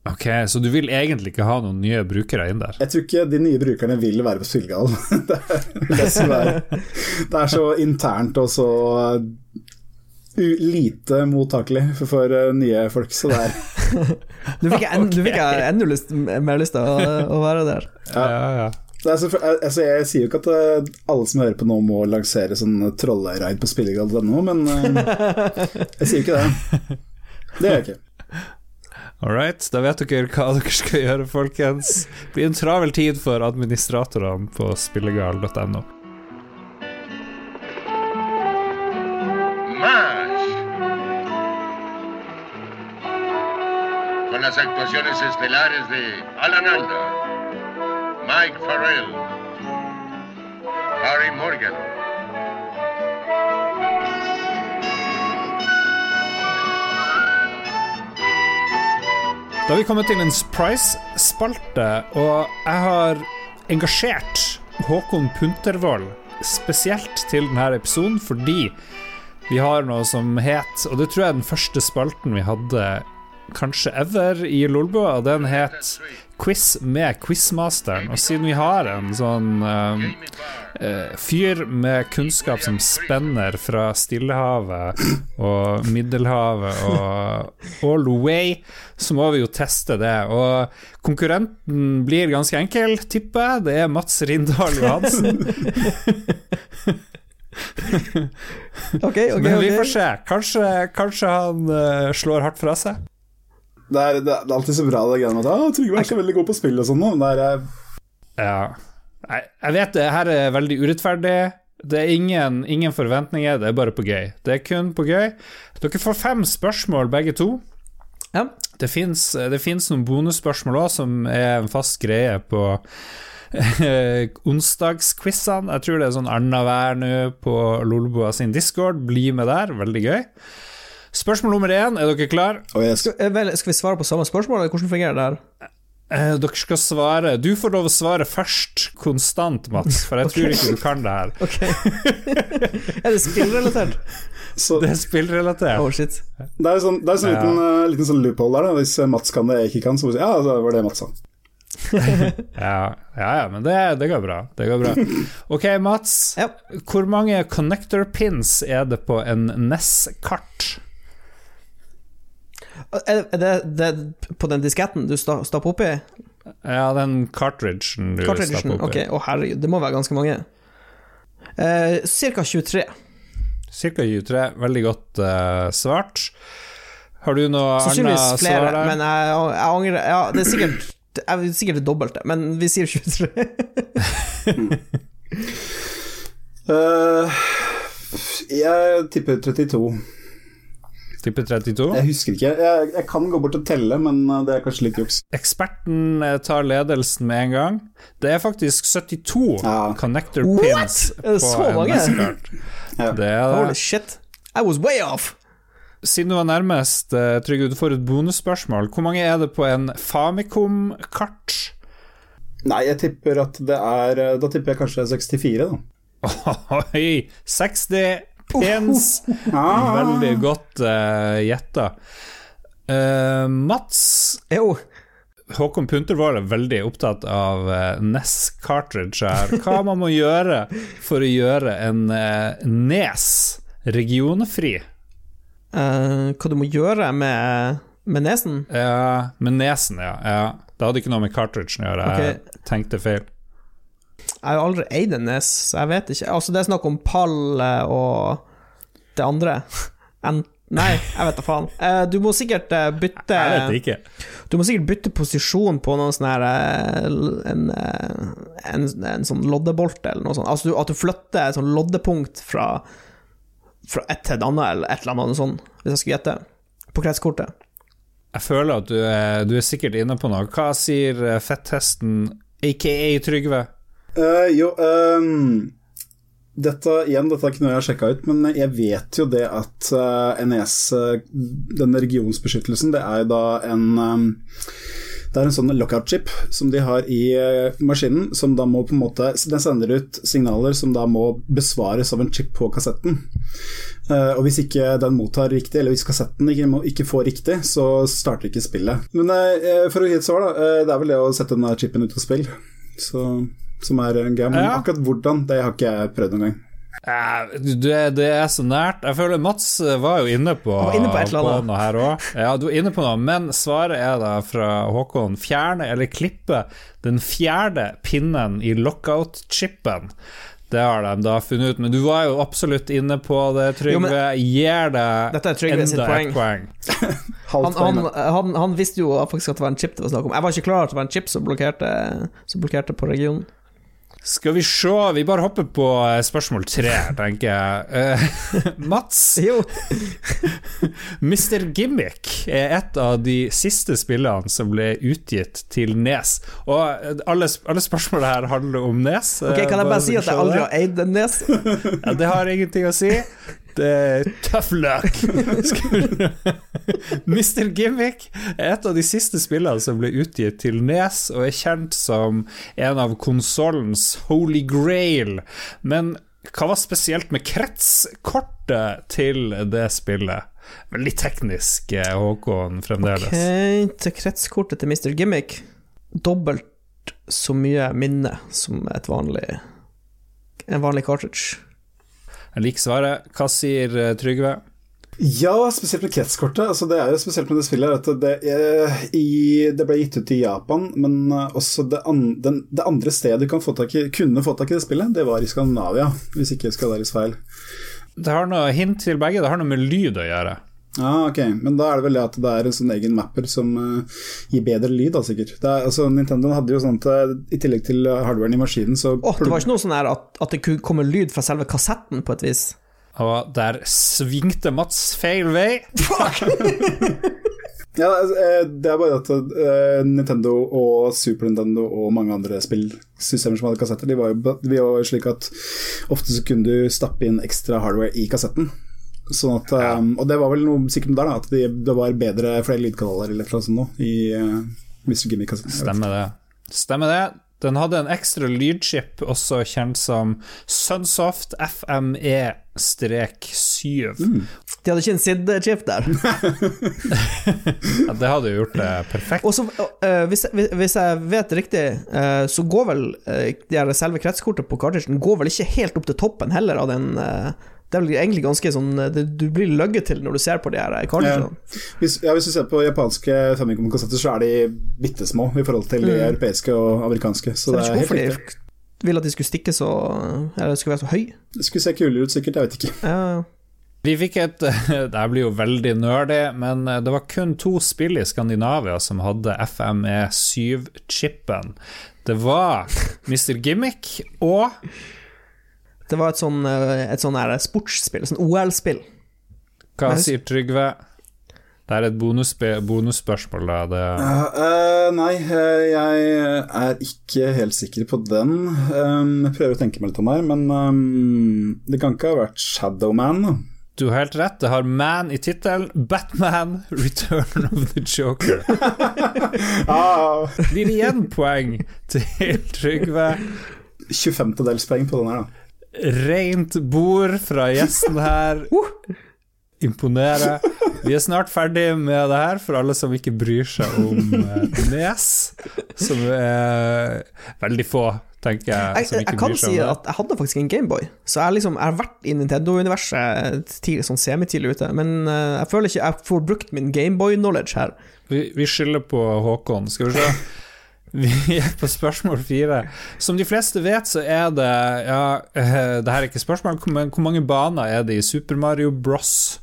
Speaker 1: Ok, så du vil egentlig ikke ha noen nye brukere inn der?
Speaker 3: Jeg tror ikke de nye brukerne vil være på Spillegal. *laughs* Det, er det, er- det er så internt og så lite mottakelig for, for eh, nye folk, så det er *laughs*
Speaker 2: Nå fikk jeg, okay. fikk jeg enda lyst, mer lyst til å, å være der.
Speaker 1: Ja, ja, ja.
Speaker 3: Det er så, altså jeg sier jo ikke at eh, alle som hører på nå må lansere sånn trolleraid på spillegal.no, men eh, *laughs* jeg sier ikke det. Det gjør jeg ikke.
Speaker 1: All right, da vet dere hva dere skal gjøre, folkens. Det blir en travel tid for administratorene på spillegal.no.
Speaker 4: las actuaciones estelares de Alan Alda, Mike Farrell, Harry Morgan.
Speaker 1: Da har vi kommet til en Price-spalte, og jeg har engasjert Håkon Puntervold spesielt til denne episoden fordi vi har noe som het, og det tror jeg er den første spalten vi hadde kanskje ever i Lolbua, den het Quiz med Quizmasteren. Og siden vi har en sånn um, eh, fyr med kunnskap som spenner fra Stillehavet og Middelhavet og all the way, så må vi jo teste det. Og konkurrenten blir ganske enkel, tipper jeg. Det er Mats Rindal Johansen. *laughs*
Speaker 2: okay, okay,
Speaker 1: Men vi får se. Kanskje, kanskje han uh, slår hardt fra seg.
Speaker 3: Det er, det er alltid så bra det greiene med at Trygve er så veldig god på spill og sånn nå. men Det er, eh,
Speaker 1: Ja. Jeg, jeg vet det her er veldig urettferdig. Det er ingen, ingen forventninger, det er bare på gøy. Det er kun på gøy. Dere får fem spørsmål, begge to.
Speaker 2: Ja.
Speaker 1: Det fins noen bonusspørsmål òg, som er en fast greie på eh, onsdagsquizene. Jeg tror det er sånn annenhver nå på Lolboa sin discord. Bli med der, veldig gøy. Spørsmål nummer én, er dere klar?
Speaker 3: Oh, yes.
Speaker 2: Skal, vel, skal vi svare på samme spørsmål, eller hvordan fungerer det her?
Speaker 1: Eh, dere skal svare Du får lov å svare først, konstant, Mats, for jeg *laughs* tror ikke du kan det her.
Speaker 2: Ok. *laughs* er det spillrelatert?
Speaker 3: så,
Speaker 1: Det er spillrelatert.
Speaker 2: Oh, shit.
Speaker 3: det er sånn, det er sånn
Speaker 1: Ja.
Speaker 3: liten, uh, liten sånn loophole der. Da. Hvis eh, Mats kan det jeg ikke kan, så må du si ja, det var det Mats sa. *laughs*
Speaker 1: Ja, ja, ja men det, det går bra. Det går bra. Ok, Mats.
Speaker 2: Ja.
Speaker 1: Hvor mange connector pins er det på en NES-kart?
Speaker 2: Er er det, det på den disketten du sta- stapper oppi?
Speaker 1: Ja, den cartridgen du stapper
Speaker 2: Ok,
Speaker 1: oppi.
Speaker 2: å herregud, det må være ganske mange. Eh, Cirka 23.
Speaker 1: Cirka 23. Veldig godt eh, svart. Har du noe annet
Speaker 2: Sannsynligvis
Speaker 1: svar
Speaker 2: flere,
Speaker 1: der?
Speaker 2: men jeg, jeg angrer Ja, det er sikkert jeg vil sikkert det dobbelte, men vi sier 23.
Speaker 3: uh, *laughs* jeg tipper 32.
Speaker 1: Tipper 32.
Speaker 3: Jeg husker ikke. Jeg, jeg kan gå bort og telle, men eh, det er kanskje litt juks.
Speaker 1: Eksperten eh, tar ledelsen med en gang. Det er faktisk 72
Speaker 3: Ja.
Speaker 1: connector
Speaker 2: What?
Speaker 1: pins
Speaker 2: det
Speaker 1: på
Speaker 2: så
Speaker 1: en
Speaker 2: mange?
Speaker 3: Ja.
Speaker 1: Det er det.
Speaker 2: Holy shit. I was way off!
Speaker 1: Siden du var nærmest, eh, Trygve, du får et bonusspørsmål. Hvor mange er det på en Famicom-kart?
Speaker 3: Nei, jeg tipper at det er eh, Da tipper jeg kanskje 64, da. *laughs*
Speaker 1: Oi! 60 pins! *laughs*
Speaker 3: Ah.
Speaker 1: Veldig godt uh, gjetta. Uh, Mats
Speaker 2: Jo,
Speaker 1: Håkon Puntervold er veldig opptatt av uh, NES cartridge her. Hva man må gjøre for å gjøre en uh, Nes regionfri?
Speaker 2: Uh, hva du må gjøre med, med nesen?
Speaker 1: Ja, med nesen, ja. ja. Det hadde ikke noe med cartridgen å gjøre. Jeg tenkte feil.
Speaker 2: Jeg har jo aldri eid en nes, så jeg vet ikke. Altså, det er snakk om pall eh, og det andre. *laughs* En, nei, jeg vet da faen. Eh, du må sikkert eh, bytte
Speaker 1: Jeg vet ikke.
Speaker 2: Du må sikkert bytte posisjon på noen sånn her en, en, en sånn loddebolt eller noe sånt. Altså du, at du flytter et sånn loddepunkt fra, fra et til et annet, eller et eller annet sånt, hvis jeg skulle gjette. På kretskortet.
Speaker 1: Jeg føler at du er, du er sikkert inne på noe. Hva sier fetthesten, aka Trygve?
Speaker 3: Eh, jo, um, dette, igjen, dette er ikke noe jeg har sjekka ut, men jeg vet jo det at uh, NES, eh, denne regionsbeskyttelsen, det er jo da en um, det er en sånn lockout-chip som de har i eh, maskinen, som da må på en måte Den sender ut signaler som da må besvares av en chip på kassetten. Eh, og hvis ikke den mottar riktig, eller hvis kassetten ikke, får riktig, så starter ikke spillet. Men eh, for å gi et svar, da. eh, det er vel det å sette denne chipen ut av spill. Så, som er en greie. Men
Speaker 1: Ja.
Speaker 3: akkurat hvordan, det har ikke jeg prøvd noen gang.
Speaker 1: Eh, det, det er så nært. Jeg føler Mats eh, var jo inne på,
Speaker 2: inne på på
Speaker 1: noe her òg. Ja, du er inne på noe, men svaret er da fra Håkon fjerne eller klippe den fjerde pinnen i lockout-chipen. Det har de da funnet ut, men du var jo absolutt inne på det, Trygve. Gir deg
Speaker 2: Dette er Trygve sitt
Speaker 1: enda
Speaker 2: poeng.
Speaker 1: et poeng. *laughs*
Speaker 2: Han, han, han, han visste jo faktisk at det var en chip det var snakk om. Jeg var ikke klar over at det var en chip som blokkerte, som blokkerte på regionen.
Speaker 1: Skal vi se, vi bare hopper på eh, spørsmål tre, tenker jeg. Uh, *laughs* Mats,
Speaker 2: Jo, *laughs*
Speaker 1: Mr. Gimmick er et av de siste spillene som ble utgitt til Nes. Og eh, alle, alle spørsmål her handler om Nes.
Speaker 2: ok, kan jeg bare si at jeg aldri har eid en nes? *laughs*
Speaker 1: Ja, det har ingenting å si. Det er tough luck. *laughs* Mr. Gimmick er et av de siste spillene som ble utgitt til Nes, og er kjent som en av konsollens holy grail. Men hva var spesielt med kretskortet til det spillet? Veldig teknisk, eh, Håkon, fremdeles.
Speaker 2: Okay, til kretskortet til Mr. Gimmick. Dobbelt så mye minne som et vanlig en vanlig cartridge.
Speaker 1: Jeg liker svaret. Hva sier eh, Trygve?
Speaker 3: Ja, spesielt med kretskortet. Altså, det er jo spesielt med det spillet at det, er, i, det ble gitt ut i Japan, men eh, også det, an, den, det andre stedet du kan få i, kunne få tak i det spillet, det var i Skandinavia, hvis ikke jeg skal være feil.
Speaker 1: Det har noe hint til begge. Det har noe med lyd å gjøre.
Speaker 3: Ah, ok, men da er det vel det at det er en sånn egen mapper som uh, gir bedre lyd, da sikkert. Det er, altså, Nintendo hadde jo sånn at eh, i tillegg til hardwaren i maskinen, så
Speaker 2: Åh, det var ikke noe sånn at, at det kunne komme lyd fra selve kassetten, på et vis.
Speaker 1: Og der svingte Mats feil vei. Fuck! *laughs*
Speaker 3: Ja, altså, eh, det er bare at eh, Nintendo og Super Nintendo og mange andre spillsystemer som hadde kassetter, de var jo de var jo slik at ofte så kunne du stappe inn ekstra hardware i kassetten. Sånn at, eh, Og det var vel noe sikkert der, da, at de, det var bedre flere lydkanaler eller noe sånt nå i uh, Mr. Gimmick-kassetten.
Speaker 1: Stemmer det. Stemmer det. Den hadde en ekstra lydchip, også kjent som Sunsoft E FME-7.
Speaker 2: De hadde ikke en SID-chip der. *laughs*
Speaker 1: Ja, det hadde jo gjort det perfekt.
Speaker 2: Og så, eh, hvis, hvis- hvis jeg vet riktig, uh, så går vel uh, de selve kretskortet på kartisjen går vel ikke helt opp til toppen heller av den eh, Det er vel egentlig ganske sånn eh, det, Du blir løgget til når du ser på de her cartridgene.
Speaker 3: Hvis, ja, hvis du ser på japanske Famicom-kassetter, så er de bitte små i forhold til de europeiske og amerikanske. Så
Speaker 2: Så
Speaker 3: det er
Speaker 2: vet ikke
Speaker 3: helt
Speaker 2: hvorfor
Speaker 3: riktig.
Speaker 2: de vil at de skulle stikke så Eller skulle være så høy.
Speaker 3: Det skulle se kulere ut, sikkert. Jeg vet ikke.
Speaker 2: Ja,
Speaker 1: Vi fikk et *laughs* Det her blir jo veldig nerdy, men det var kun to spill i Skandinavia som hadde E FME7-chipen. Det var Mr. Gimmick og
Speaker 2: det var et sånn, eh, et sånn sportsspill, sånn OL-spill.
Speaker 1: Hva sier Trygve? Det er et bonusspø- bonusspørsmål, da. Det,
Speaker 3: Uh, eh, nei, eh, jeg er ikke helt sikker på den. Um, jeg prøver å tenke meg litt om her, men um, det kan ikke ha vært Shadowman.
Speaker 1: du har helt rett, det har Man i tittelen. Batman *laughs* Return of the Joker. *laughs*
Speaker 3: Ah,
Speaker 1: Blir det igjen poeng til Trygve?
Speaker 3: 25. dels poeng på den her, da.
Speaker 1: Rent bord fra gjesten her. *laughs* Imponere. Vi er snart ferdig med det her, for alle som ikke bryr seg om eh, Nes. Som er veldig få, tenker jeg,
Speaker 2: Jeg, jeg, kan si at jeg hadde faktisk en Gameboy, så jeg, liksom, jeg har vært i Nintendo-universet tidlig, sånn semitidlig ute, men eh, jeg føler ikke jeg får brukt min Gameboy-knowledge her.
Speaker 1: Vi, vi skylder på Håkon. Skal vi se. Vi er på spørsmål fire. Som de fleste vet, så er det Ja, eh, det her er ikke spørsmål, men hvor mange baner er det i Super Mario Bros?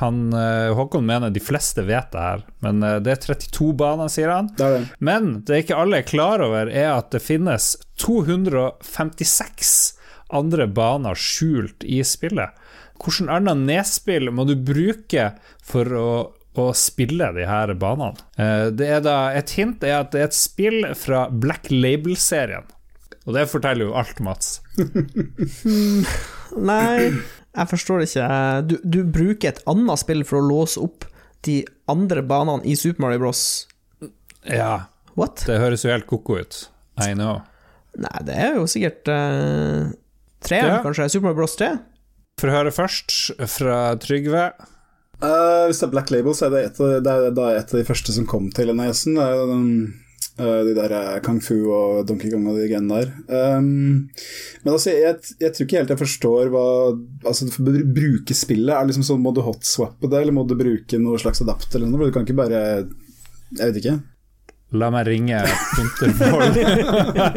Speaker 1: Han, eh, Håkon mener de fleste vet det her, men eh, det er 32 baner, sier han.
Speaker 3: Det det.
Speaker 1: Men det ikke alle er klar over, er at det finnes 256 andre baner skjult i spillet. Hvilket annet nedspill må du bruke for å, å spille de her banene? Eh, Det er da, et hint er at det er et spill fra Black Label-serien. Og det forteller jo alt, Mats. *laughs*
Speaker 2: Nei, jeg forstår ikke. Du, du bruker et annet spill for å låse opp de andre banene i Super Mario Bros.
Speaker 1: Ja,
Speaker 2: What?
Speaker 1: det høres jo helt ko-ko ut. I know.
Speaker 2: Nei, det er jo sikkert uh, tre,
Speaker 1: Ja.
Speaker 2: kanskje. Super Mario Bros 3?
Speaker 1: For å høre først fra Trygve.
Speaker 3: Eh, hvis det er Black Label, så er det et, av- det er et av de første som kom til NES-en. Det er jo den, eh, de der eh, Kung Fu og Donkey Kong og de greiene der. Um, men altså, jeg, jeg tror ikke helt jeg forstår hva Altså, for å bruke spillet, er liksom sånn Må du hotswappe det, eller må du bruke noe slags adapter eller noe? For Du kan ikke bare Jeg vet ikke.
Speaker 1: La meg ringe Puntervold.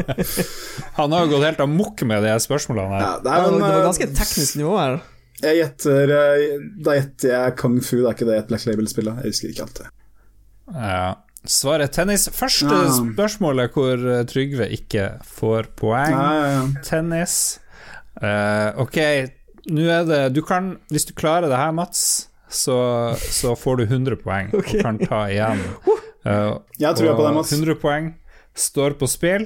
Speaker 1: *laughs* Han har jo gått helt amok med de spørsmålene her.
Speaker 3: Ja, det er, men,
Speaker 2: det
Speaker 3: var
Speaker 2: ganske teknisk nivå her.
Speaker 3: Jeg gjetter eh, Da gjetter jeg Kung Fu, det er ikke det et Black Label-spill? Jeg husker ikke alt det.
Speaker 1: Ja. Svaret tennis. Første
Speaker 3: Ja.
Speaker 1: spørsmålet hvor eh, Trygve ikke får poeng.
Speaker 3: Ja.
Speaker 1: Tennis. Uh, ok, nå er det Du kan, hvis du klarer det her, Mats, så, så får du 100 poeng *laughs*
Speaker 2: okay.
Speaker 1: og kan ta igjen. Uh,
Speaker 3: Jeg tror jeg på deg, Mats.
Speaker 1: 100 poeng står på spill.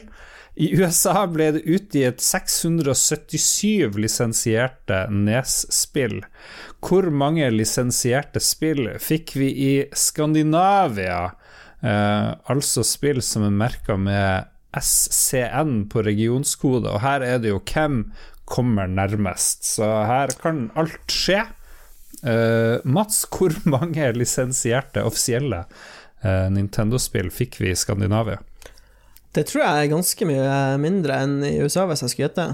Speaker 1: I USA ble det utgitt 677 lisensierte Nes-spill. Hvor mange lisensierte spill fikk vi i Skandinavia? Eh, altså spill som er merka med SCN på regionskode, og her er det jo hvem kommer nærmest, så her kan alt skje. Eh, Mats, hvor mange lisensierte offisielle eh, Nintendo-spill fikk vi i Skandinavia?
Speaker 2: Det tror jeg er ganske mye mindre enn i USA, hvis jeg skal gjette.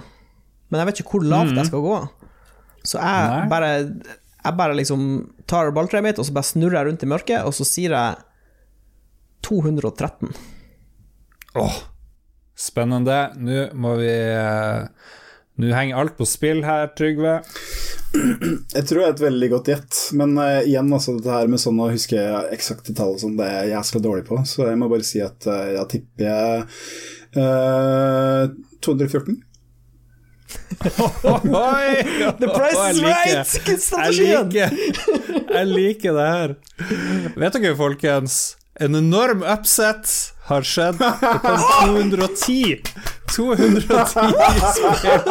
Speaker 2: Men jeg vet ikke hvor lavt jeg skal gå. Så jeg
Speaker 1: Nei.
Speaker 2: bare, jeg bare liksom tar balltreet mitt, og så bare snurrer jeg rundt i mørket, og så sier jeg 213.
Speaker 1: Åh, spennende. Nå må vi eh, Nå henger alt på spill her, Trygve.
Speaker 3: Jeg tror det er et veldig godt gjett, men uh, igjen, altså, dette her med sånn å huske eksakte tall og sånn, det er jeg jævla dårlig på, så jeg må bare si at uh, jeg tipper jeg uh, 214.
Speaker 1: Oi! *laughs*
Speaker 2: The price is right!
Speaker 1: Jeg liker, jeg liker det her. Vet dere, folkens, en enorm upset har skjedd. Det kom *laughs* 210 210 spill.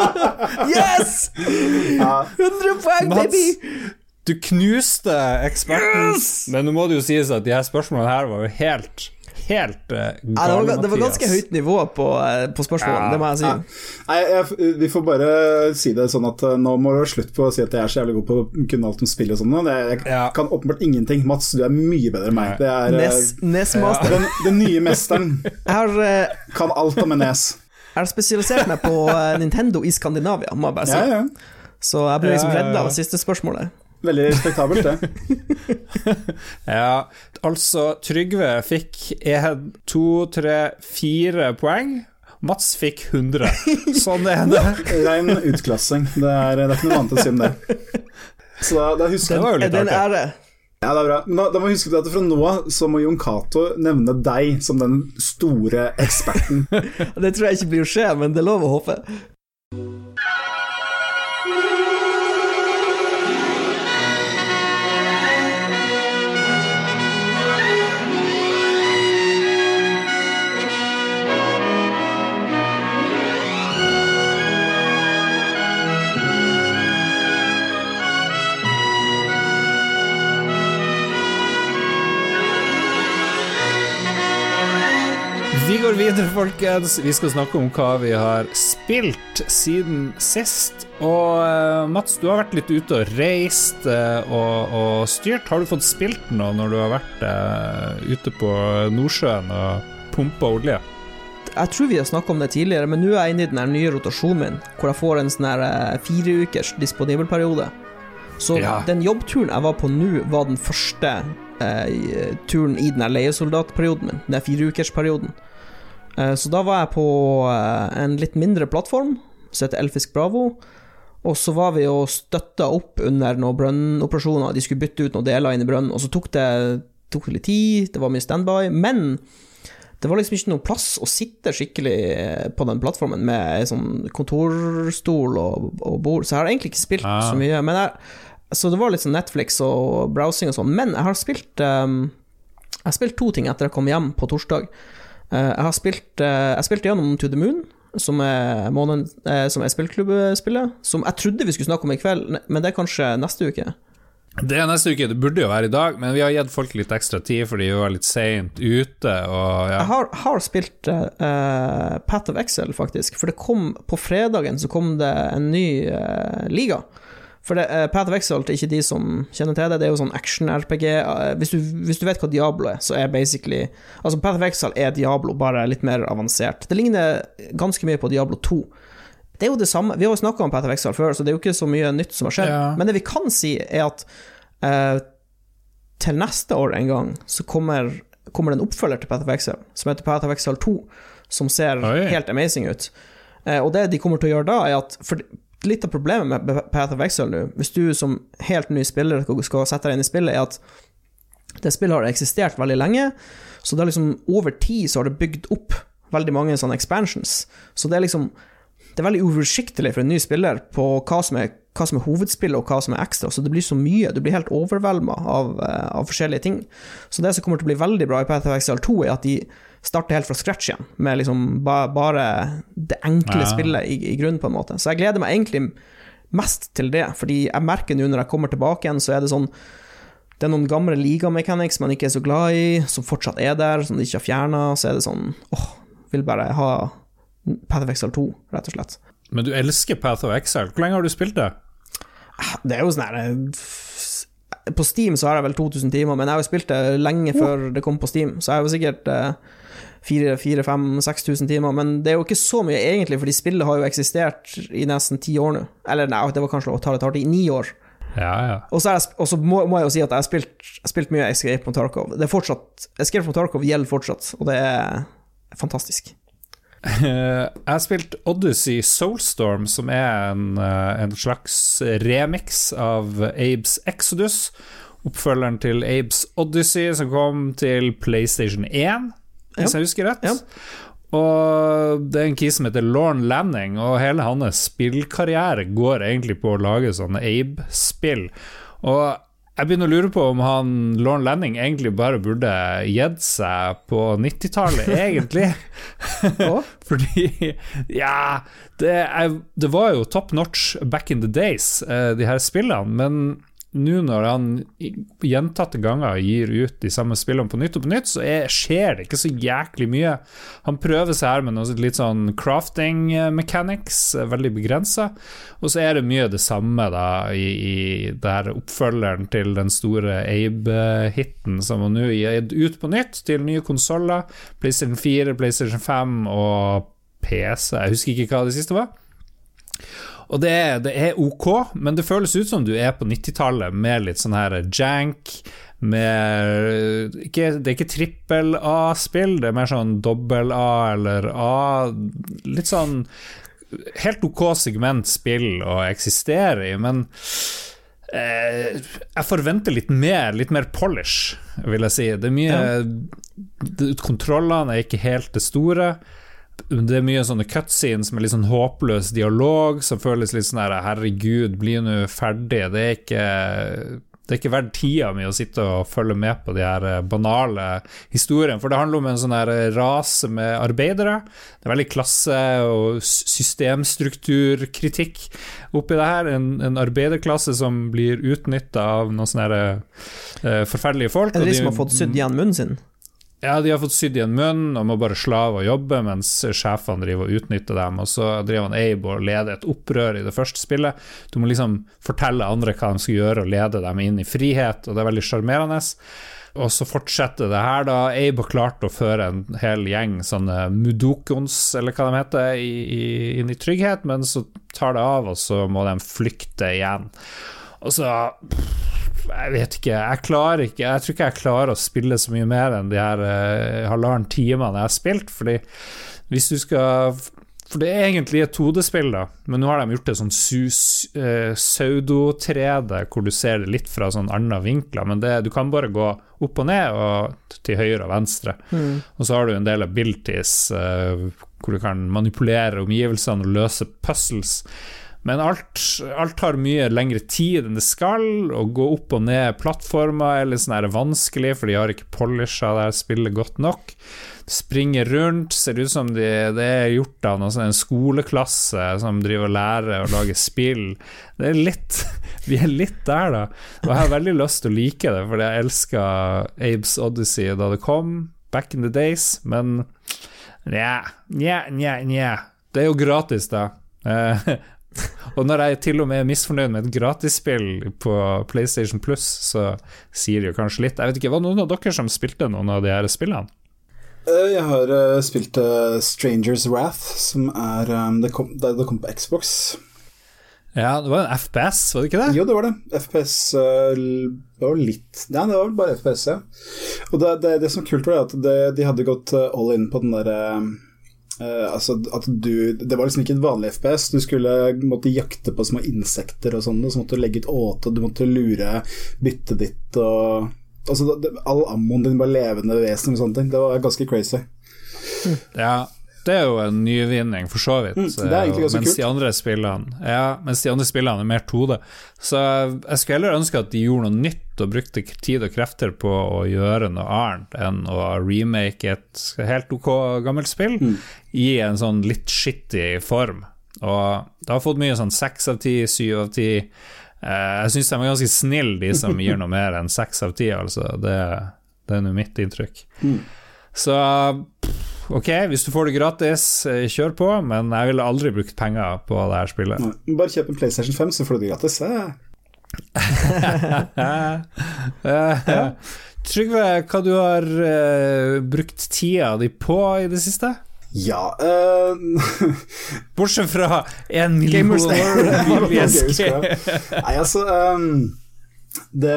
Speaker 2: Yes! 100 poeng,
Speaker 1: Mats,
Speaker 2: baby!
Speaker 1: du knuste eksperten. Men nå må det jo sies at de her spørsmålene her var jo helt Helt uh,
Speaker 2: Ja, det, var, det var ganske høyt nivå på, eh, på spørsmålene,
Speaker 1: Ja.
Speaker 2: det må jeg si.
Speaker 3: Ja. Nei, jeg, vi får bare si det sånn at eh, nå må det være slutt på å si at jeg er så jævlig god på å kunne alt om spill og sånn. Jeg, Jeg
Speaker 1: Ja.
Speaker 3: kan åpenbart ingenting. Mats, du er mye bedre enn meg. Det er eh,
Speaker 2: Nes, Nesmaster.
Speaker 3: den, den nye mesteren.
Speaker 2: Jeg har, uh,
Speaker 3: Kan alt om en nes.
Speaker 2: Jeg har spesialisert meg på *laughs* eh, Nintendo i Skandinavia, må jeg bare si.
Speaker 3: Ja, ja.
Speaker 2: Så jeg ble liksom redda av siste spørsmålet.
Speaker 3: Veldig respektabelt, det. *laughs*
Speaker 1: Ja, altså Trygve fikk én, to, tre, fire poeng. Mats fikk 100. Sånn er det. *laughs*
Speaker 3: Rein utklassing. Det er, det er ikke noe annet å si om det. Så da, da husker
Speaker 1: Det var jo litt
Speaker 2: det
Speaker 1: artig.
Speaker 3: Ja, det er bra. Da, da må vi huske at fra nå av så må Jon Cato nevne deg som den store eksperten. *laughs*
Speaker 2: Det tror jeg ikke blir å skje, men det er lov å håpe.
Speaker 1: Vi går videre, folkens. Vi skal snakke om hva vi har spilt siden sist. Og eh, Mats, du har vært litt ute og reist eh, og, og styrt. Har du fått spilt noe når du har vært uh, ute på Nordsjøen og pumpa olje?
Speaker 2: Jeg tror vi har snakka om det tidligere, men nå er jeg inne i den nye rotasjonen min, hvor jeg får en sånn her eh, fire ukers disponibelperiode. Så
Speaker 1: Ja.
Speaker 2: den jobbturen jeg var på nå, var den første eh, turen i den leiesoldatperioden min, den fireukersperioden. Eh, så da var jeg på eh, en litt mindre plattform, som heter Elfisk Bravo. Og så var vi og støtta opp under noen brønnoperasjoner. De skulle bytte ut noen deler inn i brønnen, og så tok det, tok litt tid, det var mye standby. Men det var liksom ikke noe plass å sitte skikkelig eh, på den plattformen med sånn kontorstol og, og bord, så jeg har egentlig ikke spilt
Speaker 1: Ah.
Speaker 2: så mye. Men jeg, så det var litt sånn Netflix og browsing og sånn. Men jeg har spilt um, Jeg har spilt to ting etter jeg kom hjem på torsdag. Eh, jeg har spilt uh, Jeg spilte gjennom To the Moon, som er, måneden, eh, som er spillklubbspillet. Som jeg trodde vi skulle snakke om i kveld, men det er kanskje neste uke.
Speaker 1: Det er neste uke, det burde jo være i dag, men vi har gitt folk litt ekstra tid fordi vi var litt seint ute. Og ja.
Speaker 2: Jeg har, har spilt uh, Path of Excel, faktisk. For det kom på fredagen så kom det en ny uh, liga. For det, uh, Path of til ikke de som kjenner til det, det er jo sånn action-RPG. Uh, hvis, du, hvis du vet hva Diablo er, så er basically Altså, Path of Excel er Diablo, bare litt mer avansert. Det ligner ganske mye på Diablo 2. Det er jo det samme. Vi har jo snakka om Path of Exile før, så det er jo ikke så mye nytt som har skjedd.
Speaker 1: Ja.
Speaker 2: Men det vi kan si, er at uh, til neste år en gang så kommer, kommer det en oppfølger til Path of Exile, som heter Path of Exile 2, som ser
Speaker 1: Oi.
Speaker 2: helt amazing ut. Eh, og det de kommer til å gjøre da, er at for Litt av problemet med Path of Exile nå, hvis du som helt ny spiller skal sette deg inn i spillet, er at det spillet har eksistert veldig lenge, så det er liksom over tid så har det bygd opp veldig mange sånne expansions. Så det er liksom Det er veldig uoversiktlig for en ny spiller på hva som er, hva som er hovedspillet og hva som er ekstra, så det blir så mye. Du blir helt overvelda av, eh, av forskjellige ting. Så det som kommer til å bli veldig bra i Path of Exile 2, er at de starter helt fra scratch igjen, med liksom ba, bare det enkle
Speaker 1: Ja.
Speaker 2: spillet i, i grunnen, på en måte. Så jeg gleder meg egentlig mest til det, fordi jeg merker nå når jeg kommer tilbake igjen, så er det sånn det er noen gamle ligamechanics man ikke er så glad i, som fortsatt er der, som de ikke har fjerna. Så er det sånn åh, vil bare ha Path of Exile 2, rett og slett.
Speaker 1: Men du elsker Path of Exile. Hvor lenge har du spilt det?
Speaker 2: Det er jo sånn her eh, På Steam så har jeg vel 2000 timer, men jeg har jo spilt det lenge før det kom på Steam, så jeg har jo sikkert eh, 4000-5000-6000 timer. Men det er jo ikke så mye egentlig, fordi spillet har jo eksistert i nesten ti år nå. Eller nei, det var kanskje å ta litt hardt i ni år.
Speaker 1: Ja, ja.
Speaker 2: Og så må, må jeg jo si at jeg har spilt, spilt mye Escape from Tarkov. Det er fortsatt, Escape from Tarkov gjelder fortsatt, og det er fantastisk.
Speaker 1: Eh, Jeg har spilt Odyssey Soulstorm, som er en, eh, en slags remix av Abes Exodus. Oppfølgeren til Abes Odyssey, som kom til PlayStation 1, hvis
Speaker 2: Ja.
Speaker 1: jeg husker rett.
Speaker 2: Ja.
Speaker 1: Og det er en kis som heter Lorne Lanning, og hele hans spillkarriere går egentlig på å lage sånne Abe-spill. Og jeg begynner å lure på om han Lorne Lanning egentlig bare burde gitt seg på 90-tallet, *laughs* egentlig. *laughs* Fordi, ja det, er, det var jo top notch back in the days, eh, de her spillene, men nå når han gjentatte ganger gir ut de samme spillene på nytt og på nytt, så er, skjer det ikke så jæklig mye. Han prøver seg her med noe litt sånn crafting eh, mechanics, eh, veldig begrensa, og så er det mye det samme da i, i det her oppfølgeren til den store Abe-hiten, som han nå gir ut på nytt til nye konsoller, PlayStation 4, PlayStation 5 og PC, jeg husker ikke hva det siste var. Og det er, det er ok, men det føles ut som du er på 90-tallet med litt sånn her jank, med ikke, Det er ikke trippel A-spill, det er mer sånn dobbel A eller A. Litt sånn helt ok segment spill å eksistere i, men eh, jeg forventer litt mer, litt mer polish, vil jeg si. Det er mye ja. Kontrollene er ikke helt det store. Det er mye sånne cutscenes med litt sånn håpløs dialog som føles litt sånn her Herregud, bli nå ferdig. Det er ikke det er ikke verdt tida mi å sitte og følge med på de her eh, banale historiene. For det handler om en sånn her rase med arbeidere. Det er veldig klasse- og systemstrukturkritikk oppi det her. En, en arbeiderklasse som blir utnytta av noen sånne her, uh, forferdelige folk.
Speaker 2: Er
Speaker 1: og
Speaker 2: de som har fått sydd igjen munnen sin?
Speaker 1: Ja, de har fått sydd igjen munn og må bare slave og jobbe, mens sjefene driver og utnytter dem. Og så driver han Abe og leder et opprør i det første spillet. Du må liksom fortelle andre hva de skal gjøre, og lede dem inn i frihet, og det er veldig sjarmerende. Og så fortsetter det her, da. Abe har klart å føre en hel gjeng sånne mudokons, eller hva de heter, i, i, inn i trygghet, men så tar det av, og så må de flykte igjen. Og så jeg vet ikke, jeg klarer ikke Jeg tror ikke jeg klarer å spille så mye mer enn de her uh, halvannen timene jeg har spilt, fordi hvis du skal For det er egentlig et 2D-spill, da, men nå har de gjort det sånn sus- eh, pseudo-3D, hvor du ser det litt fra sånn andre vinkler, men det, du kan bare gå opp og ned, og til høyre og venstre. Og så har du en del abilities uh, hvor du kan manipulere omgivelsene og løse puzzles. Men alt, alt tar mye lengre tid enn det skal, Å gå opp og ned plattformer er litt sånn vanskelig, for de har ikke polisha det spillet godt nok. Springer rundt, ser ut som de, det er gjort av noe sånn en skoleklasse som driver og lærer å lage spill. Det er litt *laughs* Vi er litt der, da. Og jeg har veldig lyst til å like det, fordi jeg elska Abes Odyssey da det kom, back in the days, men nja, nja, nja, nja. Det er jo gratis, da. *laughs* Og når jeg til og med er misfornøyd med et gratisspill på PlayStation Plus, så sier det jo kanskje litt. Jeg vet ikke, Var det noen av dere som spilte noen av de her spillene?
Speaker 3: Eh, Jeg har eh, spilt eh, Strangers Wrath, som er um, det, kom, det, kom på Xbox.
Speaker 1: Ja, det var en FPS, var det ikke det?
Speaker 3: Jo, det var det. FPS det var litt Nei, det var vel bare FPS, ja. Og det, det, det som er kult, var at det, de hadde gått all in på den derre eh, altså at du Det var liksom ikke et vanlig FPS. Du skulle måtte jakte på små insekter og sånn, og så måtte du legge ut åte, du måtte lure byttet ditt og Altså, det, all ammoen din var levende vesen og sånne ting. Det var ganske crazy.
Speaker 1: Ja, det er jo en nyvinning, for så vidt.
Speaker 3: Mm, det er egentlig ganske
Speaker 1: mens
Speaker 3: kult.
Speaker 1: de andre spillene Ja, mens de andre spillene er mer 2D. Så jeg skulle heller ønske at de gjorde noe nytt og brukte tid og krefter på å gjøre noe annet enn å remake et helt ok gammelt spill i en sånn litt skittig form. Og det har fått mye sånn seks av ti, syv av ti. Eh, jeg syns de er ganske snille, de som *laughs* gir noe mer enn seks av ti, altså. Det, det er nå mitt inntrykk. Så ok, hvis du får det gratis, eh, kjør på, men jeg ville aldri brukt penger på det her spillet.
Speaker 3: Nei, Bare kjøp en PlayStation 5, så får du det gratis. Eh. *laughs*
Speaker 1: Trygve, hva du har uh, brukt tida di på i det siste?
Speaker 3: Ja uh, *laughs*
Speaker 1: Bortsett fra én million. *laughs*
Speaker 3: Nei, altså um, det,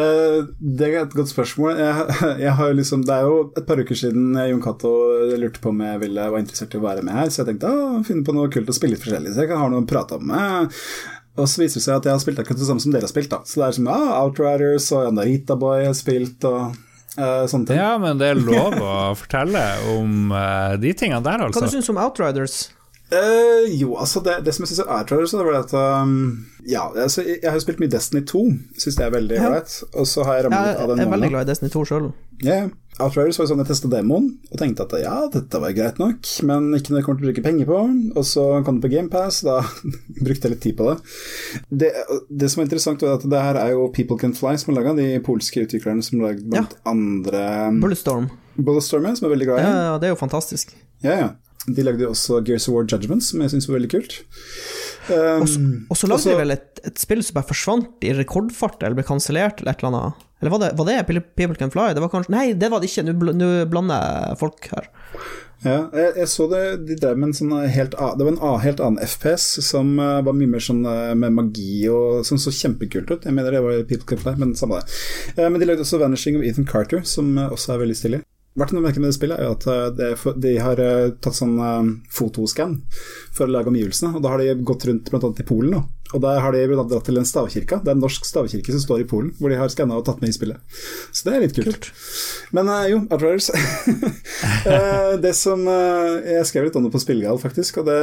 Speaker 3: det er et godt spørsmål. Jeg, jeg har liksom, det er jo et par uker siden Jon Cato lurte på om jeg ville, var interessert i å være med her, så jeg tenkte å, finne på noe kult å spille litt forskjellig, så jeg kan ha noe å prate om. Eh, Og så viser det seg at jeg har spilt akkurat det samme som dere har spilt. da Så det er som ah, Outriders og Yandarita Boy har spilt og uh, sånne ting.
Speaker 1: Ja, men det er lov å fortelle om uh, de tingene der, altså.
Speaker 2: Hva du
Speaker 1: altså.
Speaker 2: syns du om Outriders?
Speaker 3: Eh, jo, altså det, det som jeg syns er Outriders, det var at um, Ja, altså, jeg, jeg har jo spilt mye Destiny 2, syns det er veldig
Speaker 2: Ja.
Speaker 3: ålreit. Og så har jeg
Speaker 2: Jeg
Speaker 3: ramlet av den
Speaker 2: er veldig glad i Destiny 2 sjøl.
Speaker 3: Ja, Outriders var jo sånn jeg testa demoen og tenkte at ja, dette var greit nok, men ikke noe jeg kommer til å bruke penger på. Og så kom det på GamePass, da *laughs* brukte jeg litt tid på det. det. Det som er interessant, er at det her er jo People Can Fly som har laga, de polske utviklerne som har lagd blant andre
Speaker 2: Bulletstorm.
Speaker 3: Bulletstorm, som er veldig glad i.
Speaker 2: ja, det er jo fantastisk.
Speaker 3: Ja, ja. De lagde jo også Gears of War Judgment, som jeg syns var veldig kult. Um,
Speaker 2: Og så lagde
Speaker 3: også-
Speaker 2: de vel et, et spill som bare forsvant i rekordfart, eller ble kansellert, eller et eller annet. Eller var det, var det People- Can Fly? Det var kanskje Nei, det var det ikke, nå blander jeg folk her.
Speaker 3: Ja, jeg, jeg så det, de drev med en sånn helt Det var en a, helt annen FPS som eh, var mye mer sånn eh, med magi og som så kjempekult ut. Jeg mener det var People Can Fly, men samme det. Eh, men de lagde også Vanishing of Ethan Carter, som eh, også er veldig stilig. Verdt å merke med det spillet er at eh, det, de har eh, tatt sånn eh, fotoscan for å lage omgivelsene, og da har de gått rundt bl.a. i Polen. Da. Og der har de blant annet dratt til en stavkirke. Det er en norsk stavkirke som står i Polen, hvor de har skanna og tatt med i spillet. Så det er litt kult. Men eh, jo, Outriders. *laughs* Det som Jeg skrev litt om det på Spillegal, faktisk, og det,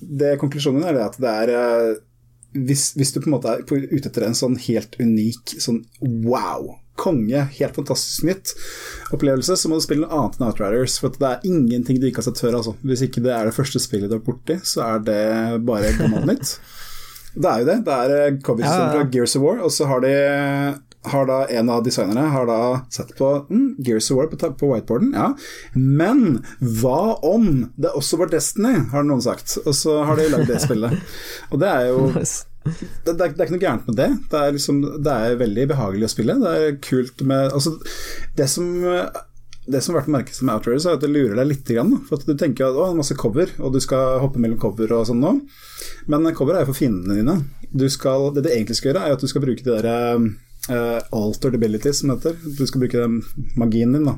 Speaker 3: det konklusjonen er det at det er hvis, hvis du på en måte er ute etter en sånn helt unik, sånn wow, konge, helt fantastisk nytt opplevelse, så må du spille noe annet enn Outriders. For at det er ingenting du ikke har sett før. Altså. Hvis ikke det er det første spillet du har borti, så er det bare gammelt nytt. Det er jo det. Det er eh,
Speaker 2: Ja, ja.
Speaker 3: fra Gears of War, og så har de har da en av designerne har da sett på mm, Gears of War på, på whiteboarden, ja. Men hva om det også var Destiny, har noen sagt. Og så har de lagd det spillet. Og det er jo *laughs*
Speaker 2: Nice.
Speaker 3: Det, det, er, det er ikke noe gærent med det. Det er, liksom, det er veldig behagelig å spille. Det er kult med Altså, det som det som har vært merket med Outriders, er at det lurer deg litt. For at Du tenker at å, masse cover, og du skal hoppe mellom cover og sånn nå. Men cover er jo for fiendene dine. Skal, det du egentlig skal gjøre, er at du skal bruke de der eh, altered abilities, som det heter. Du skal bruke den magien din. da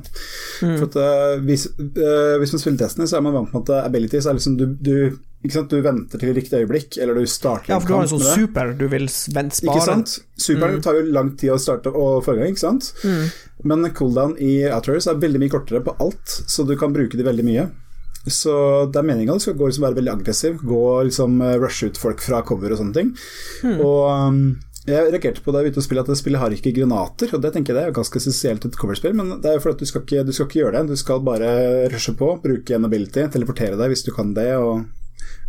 Speaker 3: For at, uh, hvis, uh, hvis man spiller Destiny, så er man vant med at abilities er liksom du, du, du venter til riktig øyeblikk, eller du starter
Speaker 2: Ja, for du har en sånn super du vil spare.
Speaker 3: Ikke sant? Superen tar jo lang tid å starte og forrige gang, ikke sant? Men cooldown i Outriders er veldig mye kortere på alt, så du kan bruke de veldig mye. Så det er meninga du skal gå liksom være veldig aggressiv, gå liksom eh, rushe ut folk fra cover og sånne ting. Og um, jeg reagerte på det begynte å spille at det spillet har ikke granater, og det tenker jeg det er jo ganske essensielt i et coverspill, men det er jo fordi du skal, ikke, du skal ikke gjøre det. Du skal bare rushe på, bruke en ability, teleportere deg hvis du kan det, og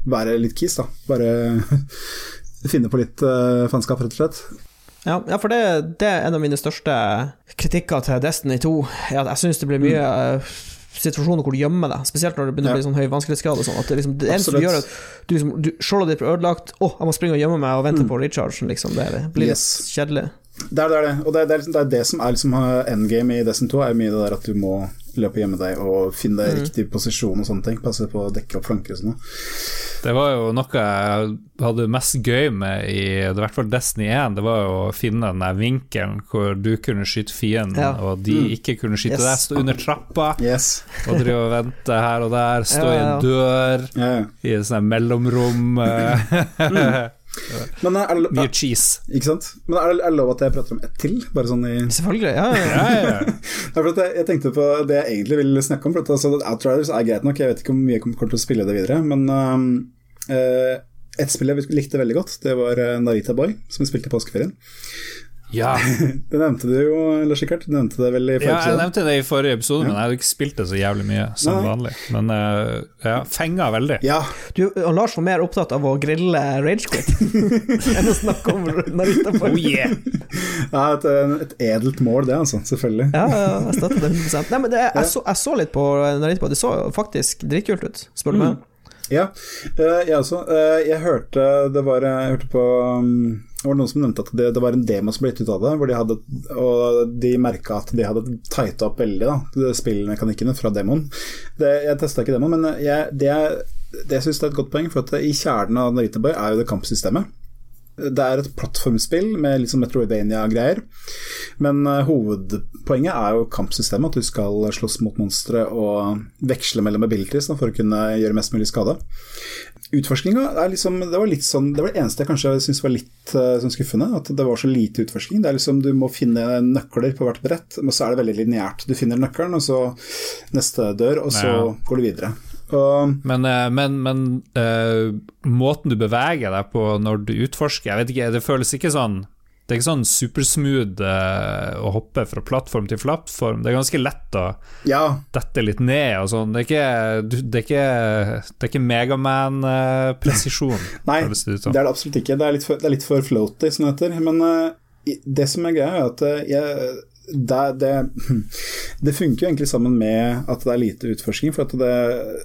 Speaker 3: være litt kis, da. Bare *laughs* finne på litt uh, faenskap, rett og slett.
Speaker 2: Ja, ja, for det, det er en av mine største kritikker til Destiny 2. Er at jeg syns det blir mye eh, situasjoner hvor du gjemmer deg, spesielt når det begynner å bli sånn høy vanskelighetsgrad. Og sånn, at det, liksom, det eneste du gjør, at du, liksom, du skjoldet ditt blir ødelagt. Å, jeg må springe og gjemme meg og vente på rechargen, liksom. Det blir litt kjedelig.
Speaker 3: Det er det, er det. og det er det, er det, er det som er liksom uh, endgame i Destiny 2, er mye det der at du må løpe gjemme deg og finne riktig posisjon og sånne ting. Passe på å dekke opp flanker og sånn.
Speaker 1: Det var jo noe jeg hadde mest gøy med i i hvert fall Destiny 1, det var jo å finne den der vinkelen hvor du kunne skyte fienden,
Speaker 2: Ja.
Speaker 1: og de ikke kunne skyte
Speaker 2: Yes.
Speaker 1: deg. Stå under trappa
Speaker 3: Yes.
Speaker 1: og drive og vente her og der, stå i
Speaker 2: Ja, ja,
Speaker 1: en dør
Speaker 3: Ja, ja.
Speaker 1: i et sånt mellomrom. eh,
Speaker 3: Men er det,
Speaker 1: Mye cheese.
Speaker 3: ikke sant? Men er det, lov at jeg prater om ett til? Bare sånn i
Speaker 2: Selvfølgelig. Ja, ja.
Speaker 1: Ja, ja. *laughs*
Speaker 3: For at jeg, jeg tenkte på det jeg egentlig ville snakke om. For at altså, Outriders er greit nok, jeg vet ikke om vi kommer til å spille det videre. Men um, uh, et spill jeg likte veldig godt, det var eh, Narita Boy, som jeg spilte i påskeferien.
Speaker 1: Ja, *laughs*
Speaker 3: Det nevnte du jo, Lars Rikard. Du nevnte det vel i forrige
Speaker 1: ja, jeg nevnte det i forrige episode,
Speaker 3: Ja.
Speaker 1: men jeg hadde ikke spilt det så jævlig mye som
Speaker 3: Nei.
Speaker 1: vanlig. Men uh, ja, fenga veldig.
Speaker 3: Ja,
Speaker 2: Du, og Lars var mer opptatt av å grille Ragequit *laughs* enn å snakke om Narita
Speaker 1: Oh yeah! *laughs*
Speaker 3: ja et, et edelt mål, det, altså. Selvfølgelig.
Speaker 2: Ja, ja, jeg støtter det 100% Nei, men det, jeg, så, jeg så litt på Narita det så faktisk dritkult ut, spør du meg.
Speaker 3: Ja, eh, jeg også. Eh, jeg hørte det var Jeg hørte på um, Det var noen som nevnte at det, det var en demo som ble gitt ut av det, hvor de hadde Og de merka at de hadde tighta opp veldig, da, spillmekanikkene fra demoen. Det, jeg testa ikke demoen, men jeg, det, det syns jeg er et godt poeng, for at i kjernen av Narita Boy er jo det kampsystemet. Det er et plattformspill med litt sånn Metroidvania-greier. Men eh, hovedpoenget er jo kampsystemet, at du skal slåss mot monstre og veksle mellom abilities for å kunne gjøre mest mulig skade. Utforskinga liksom Det var sånn Det var det eneste jeg kanskje syntes var litt eh, sånn skuffende. At det var så lite utforsking. Det er liksom Du må finne nøkler på hvert brett, men så er det veldig lineært. Du finner nøkkelen, og så neste dør, og så
Speaker 1: Ja.
Speaker 3: går du videre. Og
Speaker 1: Men, men, men uh, måten du beveger deg på når du utforsker Jeg vet ikke, det føles ikke sånn Det er ikke sånn supersmooth eh, å hoppe fra plattform til plattform. Det er ganske lett å
Speaker 3: ja,
Speaker 1: dette litt ned og sånn. Det er ikke, det er ikke, det er ikke Megaman-presisjon, *laughs*
Speaker 3: Nei,
Speaker 1: det.
Speaker 3: Det er det absolutt ikke. Det er litt for, det er litt for floaty, som det heter. Men eh, det som er greia, er at jeg, det, det, *clears throat* det funker jo egentlig sammen med at det er lite utforsking. For det,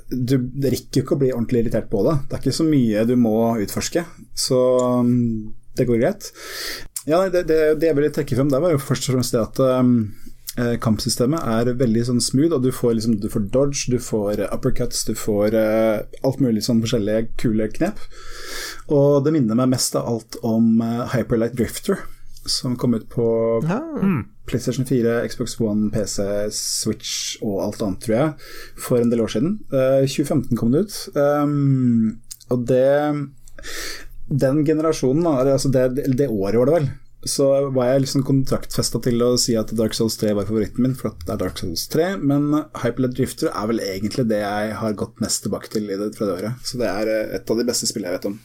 Speaker 3: du det rekker jo ikke å bli ordentlig irritert på det. Det er ikke så mye du må utforske. Så mm, det går greit. Ja, det, det, det jeg ville trekke frem der, var jo først og fremst det at um, eh, kampsystemet er veldig sånn smooth, og du får, liksom, du får dodge, du får uppercuts, du får eh, alt mulig sånn forskjellige kule knep. Og det minner meg mest av alt om eh, Hyperlight Drifter, som kom ut på
Speaker 2: Ja.
Speaker 3: PlayStation 4, Xbox One, PC, Switch og alt annet, tror jeg, for en del år siden. Uh, 2015 kom det ut. Um, og det Den generasjonen, altså det, det året var det vel, så var jeg liksom kontraktfesta til å si at Dark Souls 3 var favoritten min, for at det er Dark Souls 3, men Hyperled Drifter er vel egentlig det jeg har gått mest tilbake til i det, fra det året. Så det er eh, et av de beste spillene jeg vet om.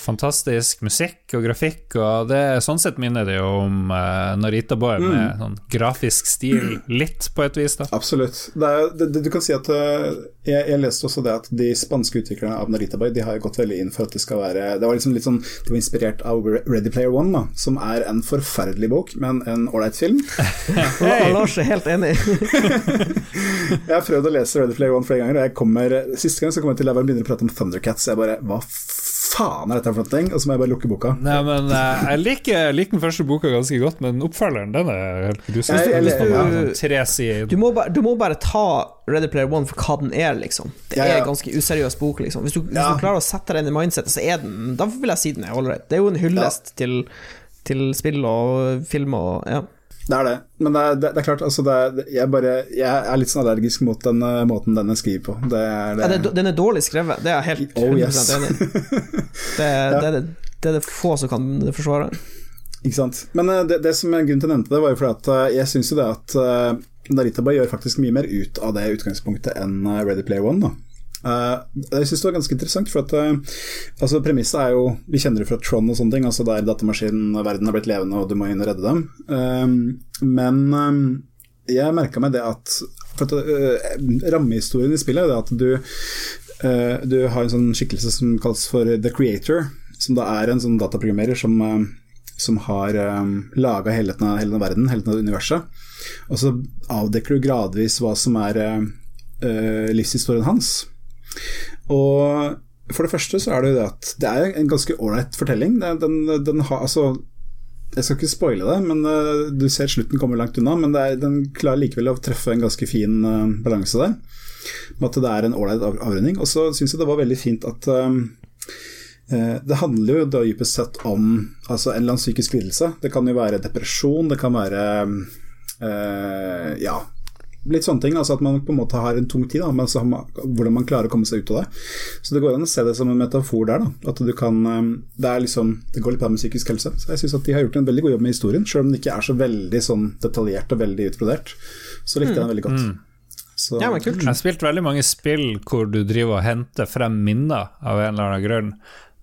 Speaker 1: Fantastisk musikk og grafikk, og det sånn sett minner det jo om uh, Narita Boy
Speaker 3: Mm.
Speaker 1: med sånn grafisk stil, litt på et vis, da.
Speaker 3: Absolutt. Det er, det, det, du kan si at uh, jeg, jeg leste også det at de spanske utviklerne av Narita Boy De har jo gått veldig inn for at det skal være Det var liksom litt sånn De var inspirert av Ready Player One, da, som er en forferdelig bok, men en ålreit film. *laughs*
Speaker 2: Og Lars er helt enig. *laughs*
Speaker 3: Jeg har prøvd å lese Ready Player One flere ganger, og jeg kommer siste gang så kommer jeg til å begynne å prate om Thundercats. Jeg bare Hva faen er dette for noe? Og så må jeg bare lukke boka.
Speaker 1: Nei, men eh, Jeg liker, liker den første boka ganske godt, men oppfølgeren den er helt.
Speaker 3: Jeg- jeg-
Speaker 2: jeg-
Speaker 1: tre sider
Speaker 2: Du må, bare, du må bare ta Ready Player One for hva den er, liksom. Det
Speaker 3: Ja,
Speaker 2: er
Speaker 3: ja.
Speaker 2: en ganske useriøs bok, liksom. Hvis du, hvis
Speaker 3: Ja.
Speaker 2: du klarer å sette deg inn i mindsetet, så er den Da vil jeg si den er ålreit. Det er jo en hyllest til, til spill og film og Ja.
Speaker 3: Det er det. Men det er, det, det er klart, altså er, jeg, bare, jeg er litt sånn allergisk mot den eh, måten den er skrevet på. Det er det.
Speaker 2: Ja, den er dårlig skrevet, det er jeg helt
Speaker 3: Oh,
Speaker 2: 100
Speaker 3: yes.
Speaker 2: enig. Det, *laughs* det, er det, det er det få som kan forsvare.
Speaker 3: Ikke sant. Men eh, det, det som er grunnen til jeg nevnte det, var jo fordi at eh, jeg syns jo det at Narita bare gjør faktisk mye mer ut av det utgangspunktet enn Ready Player One. da. Eh, jeg syns det var ganske interessant, for at uh, altså Premisset er jo Vi kjenner det fra Tron og sånne ting, altså der datamaskinverden har blitt levende og du må inn og redde dem. Uh, men eh, jeg merka meg det at at eh, Rammehistorien i spillet er at du Du har en sånn skikkelse som kalles for The Creator, som da er en sånn dataprogrammerer som som har um, laga hele, hele denne verden, hele dette universet. Og så avdekker du gradvis hva som er livshistorien hans. Og for det første så er det jo det at det er en ganske ålreit fortelling. Den, den, har altså Jeg skal ikke spoile det, men eh, du ser slutten kommer langt unna. Men er, den klarer likevel å treffe en ganske fin eh, balanse der. Med at det er en ålreit avrunding. Og så syns jeg det var veldig fint at Eh, Det handler jo da dypest sett om altså en eller annen psykisk lidelse. Det kan jo være depresjon, det kan være eh, ja, litt sånne ting. Altså at man på en måte har en tung tid, da, men så man, hvordan man klarer å komme seg ut av det. Så det går an å se det som en metafor der. Da. At du kan, eh, det, er liksom, det går litt på med psykisk helse. Så jeg syns at de har gjort en veldig god jobb med historien, selv om den ikke er så veldig sånn detaljert og veldig utbrodert. Så likte jeg den veldig godt. Så,
Speaker 2: Ja, men kult.
Speaker 1: Jeg har spilt veldig mange spill hvor du driver og henter frem minner av en eller annen grunn.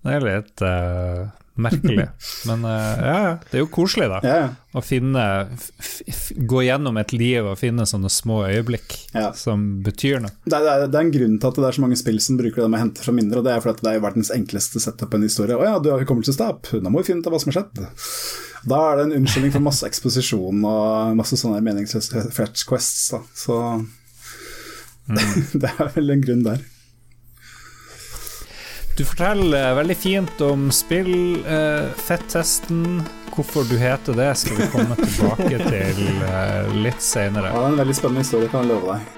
Speaker 1: Det er litt, eh, merkelig. *laughs* Men eh, ja, det er jo koselig, da.
Speaker 3: Ja.
Speaker 1: Å finne Gå gjennom et liv og finne sånne små øyeblikk
Speaker 3: Ja.
Speaker 1: som betyr noe.
Speaker 3: Det er, det er en grunn til at det er så mange spill som bruker det med å hente fra mindre, og det er fordi det er verdens enkleste setup en historie. Å ja, du har hukommelsestap, da må vi finne ut av hva som har skjedd. Da er det en unnskyldning for masse eksposisjon og masse sånne meningsløse fetch quests, da. Så *laughs* det er vel en grunn der.
Speaker 1: Du forteller veldig fint om spillfettesten. Hvorfor du heter det, skal vi komme tilbake til eh, litt seinere.
Speaker 3: Ja, det er en veldig spennende historie, kan jeg love deg.